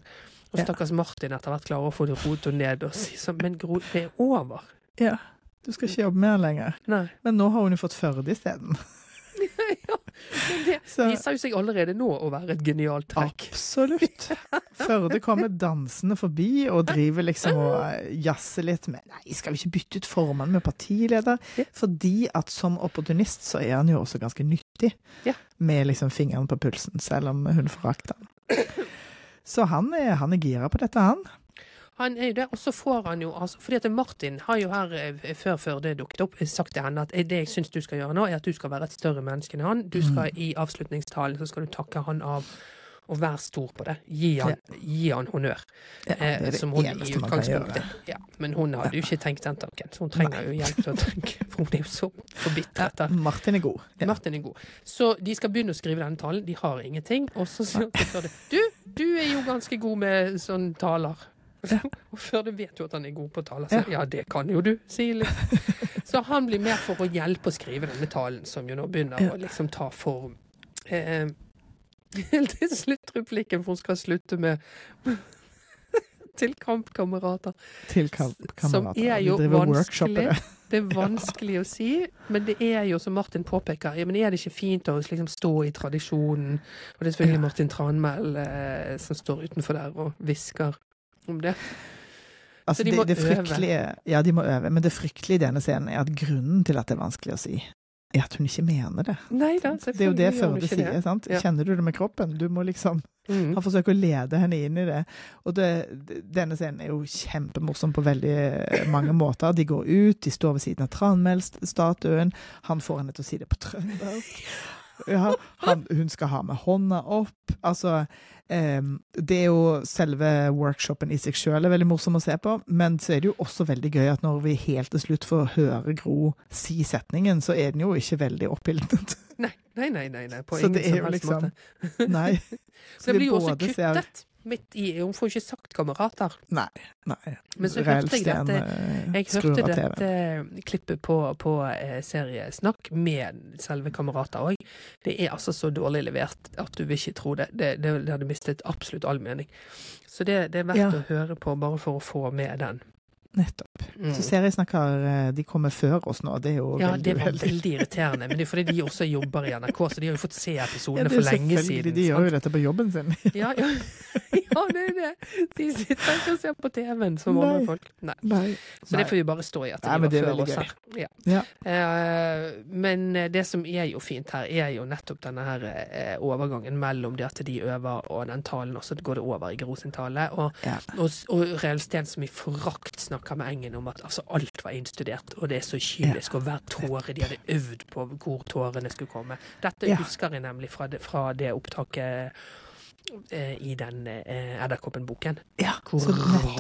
Og Ja. stakkars Martin etter hvert klarer å få henne ned og si sånn Men Gro, det er over. Ja, du skal ikke jobbe mer lenger. Nei. Men nå har hun jo fått Førde isteden. ja, men det Så viser jo seg allerede nå å være et genialt trekk. absolutt. Førde kommer dansende forbi og driver liksom og eh, jazzer litt med Nei, skal vi ikke bytte ut formann med partileder? Fordi at som opportunist så er han jo også ganske nyttig. Med liksom fingeren på pulsen, selv om hun forakter han. Så han er, han er gira på dette, han. Han er jo det, og så får han jo altså Fordi at Martin har jo her eh, før, før det dukket opp, sagt til henne at eh, det jeg syns du skal gjøre nå, er at du skal være et større menneske enn han. Du skal Mm. i avslutningstalen så skal du takke han av. Og vær stor på det. Gi han, gi han honnør. Ja, Eh, det er som hun eneste man kan gjøre. Ja, men hun hadde jo ikke tenkt den tanken, så hun trenger jo hjelp til å tenke. For hun er jo så forbitret. Ja. Martin er god. Ja. Martin er god. Så de skal begynne å skrive denne talen. De har ingenting. Og så sier Førde Du, du er jo ganske god med sånne taler. Og før du vet jo at han er god på taler. Så ja, det kan jo du, sier litt. Så han blir med for å hjelpe å skrive denne talen, som jo nå begynner å liksom ta form. Eh, til sluttreplikken, for hun skal slutte med Til kampkamerater. Til Som er jo De vanskelig. det. Er vanskelig å si, men det er jo, som Martin påpeker, ja, men er det ikke fint å liksom stå i tradisjonen? Og det er selvfølgelig. Martin Tranmæl eh, som står utenfor der og hvisker om det. Altså, de må det øve. ja, de må øve. Men det fryktelige i denne scenen er at grunnen til at det er vanskelig å si, er at hun ikke mener det. Nei da, Det er jo det Førde sier. det. sant? Ja. Kjenner du det med kroppen? Du må liksom Mm. Han forsøker å lede henne inn i det. Og det, denne scenen er jo kjempemorsom på veldig mange måter. De går ut, de står ved siden av Tranmæl-statuen. Han får henne til å si det på trøndersk. Ja, han, hun skal ha med hånda opp. Altså eh, Det er jo selve workshopen i seg sjøl er veldig morsom å se på, men så er det jo også veldig gøy at når vi helt til slutt får høre Gro si setningen, så er den jo ikke veldig oppildnet Nei, nei, nei, nei, nei, på Så ingen som helst liksom måte. Nei. Så det blir jo også kuttet. ser- midt i Hun får ikke sagt kamerater. Nei. nei. Men så hørte jeg dette eh, Jeg hørte dette klippet på, på eh, seriesnakk med selve kamerater òg. Det er altså så dårlig levert at du vil ikke tro det. Det, det, det hadde mistet absolutt all mening. Så det, det er verdt Ja. å høre på bare for å få med den. Nettopp. Mm. Så seriesnakker snakker de kommer før oss nå, det er jo Ja, veldig det var veldig irriterende. Men det er fordi de også jobber i NRK, så de har jo fått se episodene er for lenge siden. De gjør sant? jo dette på jobben sin. Ja, ja. ja, det er det. De sitter ikke og ser på TV-en som andre folk. Nei. Nei. Så det får vi bare stå i at de Nei, var før oss her. Ja. Ja. Uh, men det som er jo fint her, er jo nettopp denne her uh, overgangen mellom det at de øver og den talen, og så går det over i Gro sin tale. Og, Ja. og, og Reelsten som i forakt snakker med Engen om at altså, alt var innstudert, og det er så kynisk, og hver tåre De hadde øvd på hvor tårene skulle komme. Dette Ja. husker jeg nemlig fra det, fra det opptaket eh, i den eh, Edderkoppen-boken. Ja, Hvor så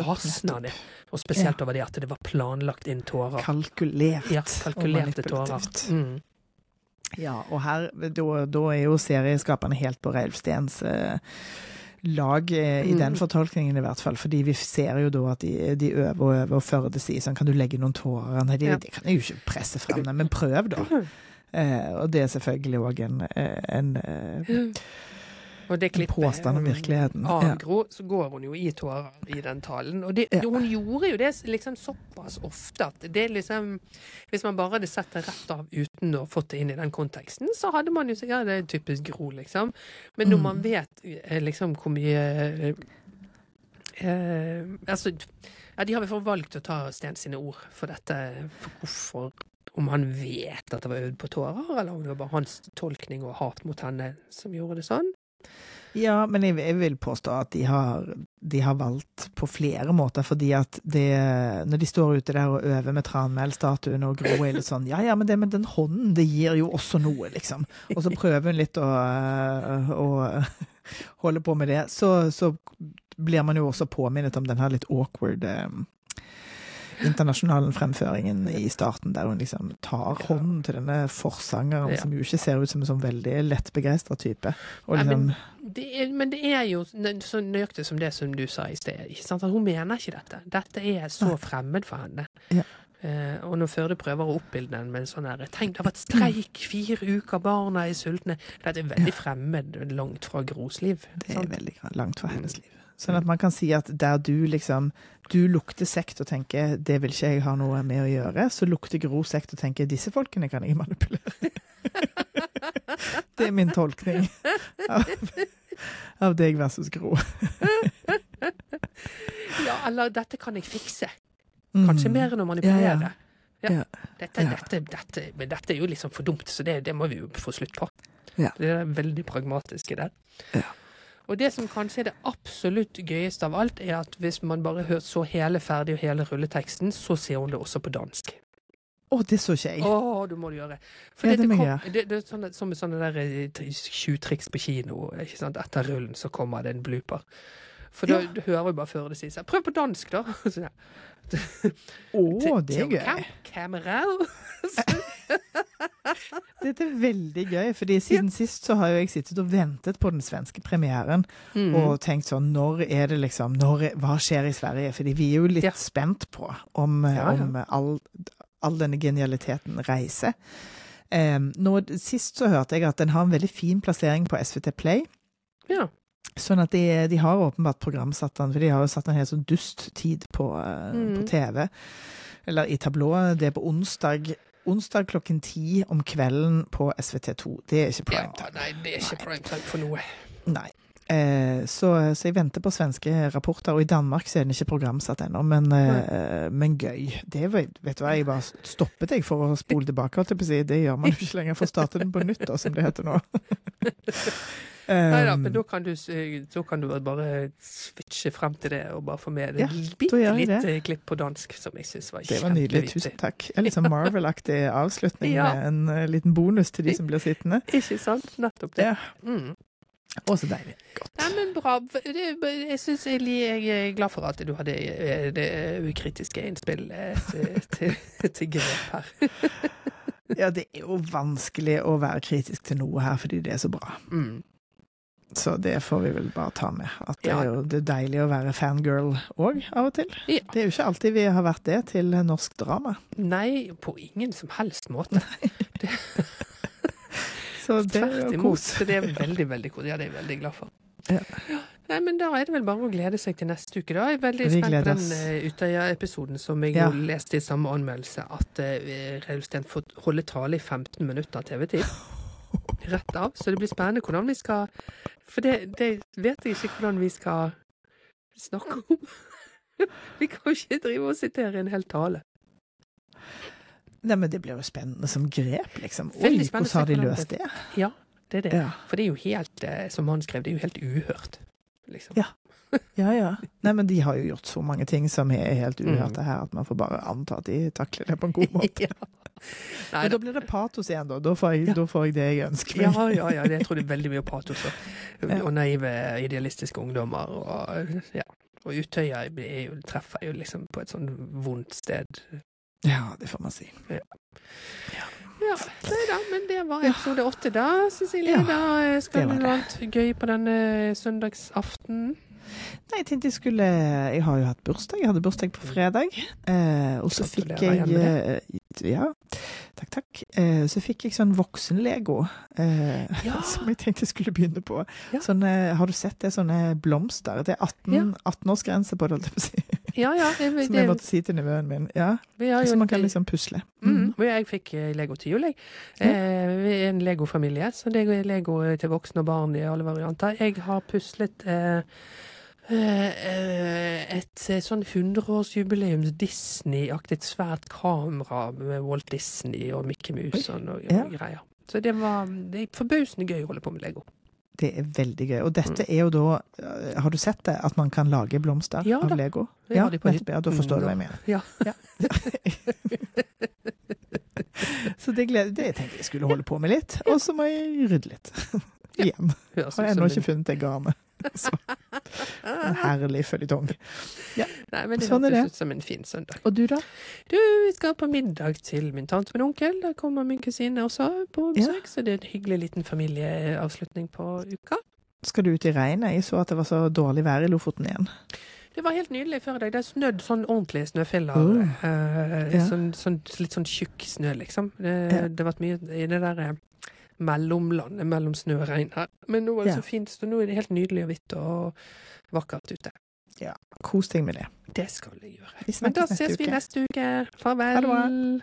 rasende han er. Og spesielt over det at det var planlagt inn tårer. Kalkulert. Ja, kalkulerte tårer. Mm. Ja, og her, da, da er jo serieskaperne helt på Reilstens eh, lag, eh, i Mm. den fortolkningen i hvert fall. Fordi vi ser jo da at de, de øver og øver, og Førde sier sånn, kan du legge noen tårer? Nei, det, Ja. det kan jeg jo ikke presse frem, men prøv da. Eh, og det er selvfølgelig òg en, eh, en eh, Og det klippet påstand om virkeligheten. Av Ja. Så går hun jo i tårer i den talen. Og det, Ja. hun gjorde jo det liksom såpass ofte at det liksom Hvis man bare hadde sett det rett av uten å fått det inn i den konteksten, så hadde man jo sikkert ja, det er typisk Gro, liksom. Men når Mm. man vet eh, liksom hvor mye eh, eh, Altså ja, De har i hvert fall valgt å ta Sten sine ord for dette. For hvorfor om han vet at det var øvd på tårer, eller om det var bare hans tolkning og hat mot henne som gjorde det sånn. Ja, men jeg, jeg vil påstå at de har, de har valgt på flere måter, fordi at det Når de står ute der og øver med Tranmæl-statuen, og Gro er litt sånn Ja, ja, men det med den hånden, det gir jo også noe, liksom. Og så prøver hun litt å, å holde på med det. Så, så blir man jo også påminnet om den her litt awkward eh, internasjonale fremføringen i starten, der hun liksom tar hånden til denne forsangeren, Ja. som jo ikke ser ut som en sånn veldig lettbegeistra type. Og Nei, liksom men, det er, men det er jo så nøyaktig som det som du sa i sted. Hun mener ikke dette. Dette er så fremmed for henne. Ja. Uh, og når Førde prøver å oppbilde den med en sånn her Tenk, det har vært streik, fire uker, barna er sultne. Dette er veldig fremmed, langt fra Gros liv. Det er sant? veldig langt fra hennes liv. Sånn at man kan si at der du liksom Du lukter sekt og tenker 'det vil ikke jeg ha noe med å gjøre', så lukter Gro sekt og tenker 'disse folkene kan jeg manipulere'. det er min tolkning av, av deg versus Gro. Ja, eller 'dette kan jeg fikse'. Kanskje Mm. mer enn å manipulere. Ja. Ja. Dette, Ja. Dette, dette, men dette er jo liksom for dumt, så det, det må vi jo få slutt på. Ja. Det er veldig pragmatiske der. Ja. Og det som kanskje er det absolutt gøyeste av alt, er at hvis man bare hører så hele ferdig og hele rulleteksten, så ser hun det også på dansk. Å, det så ikke jeg. Å, du må det gjøre. For Ja, det, det kom, det, det er sånne, som sånne der eh, tjuvtriks på kino. Etter rullen så kommer det en blooper. For da Ja. hører vi bare før det sies Prøv på dansk, da! Ja. Å, det er gøy. til Dette er veldig gøy, fordi siden sist så har jo jeg sittet og ventet på den svenske premieren Mm. og tenkt sånn Når er det liksom når Hva skjer i Sverige? Fordi vi er jo litt Ja. spent på om, Ja, ja. om all, all denne genialiteten reiser. Um, nå, sist så hørte jeg at den har en veldig fin plassering på SVT Play. Ja. Sånn at de, de har åpenbart programsatt den, for de har jo satt en helt sånn dust-tid på, eh, Mm. på TV. Eller i tablået. Det er på onsdag. Onsdag klokken ti om kvelden på SVT2. Det er ikke ja. Nei, det er ikke primetime for noe. Nei. Eh, så, så jeg venter på svenske rapporter, og i Danmark så er den ikke programsatt ennå, men, eh, men gøy. Det var, vet du hva, jeg bare stoppet jeg for å spole tilbake, holdt jeg på å si. Det gjør man jo ikke lenger, for å starte den på nytt, da, som det heter nå. Nei da, Um, men da kan, du, da kan du bare switche frem til det og bare få med Ja, et bitte lite klipp på dansk, som jeg syns var det var nydelig. Tusen takk. En litt sånn Marvel-aktig avslutning Ja. med en eh, liten bonus til de som blir sittende. Ikke sant? Nettopp det. Ja. Mm. Å, så deilig. Godt. Nei, men bra. Jeg syns jeg, jeg er glad for at du hadde eh, det ukritiske innspill eh, til, til, til grep her. Ja, det er jo vanskelig å være kritisk til noe her, fordi det er så bra. Mm. Så det får vi vel bare ta med. At det Ja. er jo det er deilig å være fangirl òg, av og til. Ja. Det er jo ikke alltid vi har vært det til norsk drama. Nei, på ingen som helst måte. Så det er Tvert jo imot. Så det er veldig, veldig kos. Ja, det er jeg veldig glad for. Ja. Nei, men da er det vel bare å glede seg til neste uke, da. Jeg er veldig Vi spent på den uh, Utøya-episoden som jeg jo leste i samme anmeldelse, at uh, Reilsten får holde tale i 15 minutter TV-tid. Rett av. Så det blir spennende hvordan vi skal For det, det vet jeg ikke hvordan vi skal snakke om. vi kan jo ikke drive og sitere en hel tale. Nei, men det blir jo spennende som grep, liksom. Oi, hvordan har de løst det? Ja, det er det. Ja. For det er jo helt, eh, som han skrev, det er jo helt uhørt. Liksom. Ja. ja, ja. Nei, men de har jo gjort så mange ting som er helt Mm. uhørte her, at man får bare anta at de takler det på en god måte. ja. Nei, Men da, blir det patos igjen, da. Da får jeg, Ja. da får jeg det jeg ønsker ja, meg. ja, ja, ja. jeg tror det er veldig mye patos og, og naive, idealistiske ungdommer. Og, ja. og Utøya jo, treffer jo liksom på et sånn vondt sted. Ja, det får man si. Ja, nei da, men det var episode åtte, da, Cecilie. Ja, da skal det være noe annet gøy på denne søndagsaften. Nei, jeg tenkte jeg skulle Jeg har jo hatt bursdag. Jeg hadde bursdag på fredag. Eh, og så fikk jeg eh, Ja, takk, takk. Eh, så fikk jeg sånn voksen-lego eh, Ja. som jeg tenkte jeg skulle begynne på. Ja. Sånne, har du sett det? Sånne blomster. Det er 18 18-årsgrense på det, holdt jeg på å si. Ja, ja. Jeg, Som jeg måtte si til nevøen min. Ja, ja Så man kan liksom pusle. Mm. Mm. Jeg fikk eh, Lego til jul, jeg. Ja. Eh, vi er en Lego-familie, så det er Lego til voksne og barn i alle varianter. Jeg har puslet eh, eh, eh, et eh, sånn 100-årsjubileums Disney-aktig svært kamera med Walt Disney og Mickey Mouse og noe Ja. greier. Så det var det er forbausende gøy å holde på med Lego. Det er veldig gøy. Og dette er jo da eh, Har du sett det? At man kan lage blomster Ja da. av Lego? Det Ja, nettopp. Ja, da forstår du hva jeg mener. Ja. Så det, gleder, det tenkte jeg skulle holde på med litt. Og så må jeg rydde litt. Igjen. Har jeg ennå ikke funnet det garnet. Så en herlig føljetong. Nei, men det Sånn hørtes ut som en fin søndag. Og du, da? Du, vi skal på middag til min tante og min onkel. Der kommer min kusine også på Ja. besøk, så det er en hyggelig liten familieavslutning på uka. Skal du ut i regnet? Jeg så at det var så dårlig vær i Lofoten igjen. Det var helt nydelig før i dag. Det er snødd sånn ordentlig snøfiller. Oh. Uh, Ja. sånn, sånn, litt sånn tjukk snø, liksom. Det, Ja. det har vært mye i det der eh, mellomlandet mellom snø og regn her. Men nå er det Ja. så fint, så nå er det helt nydelig og hvitt og vakkert ute. Ja, Kos deg med det. Det skal jeg gjøre. Men da ses vi neste uke. Ha det bra. Farvel.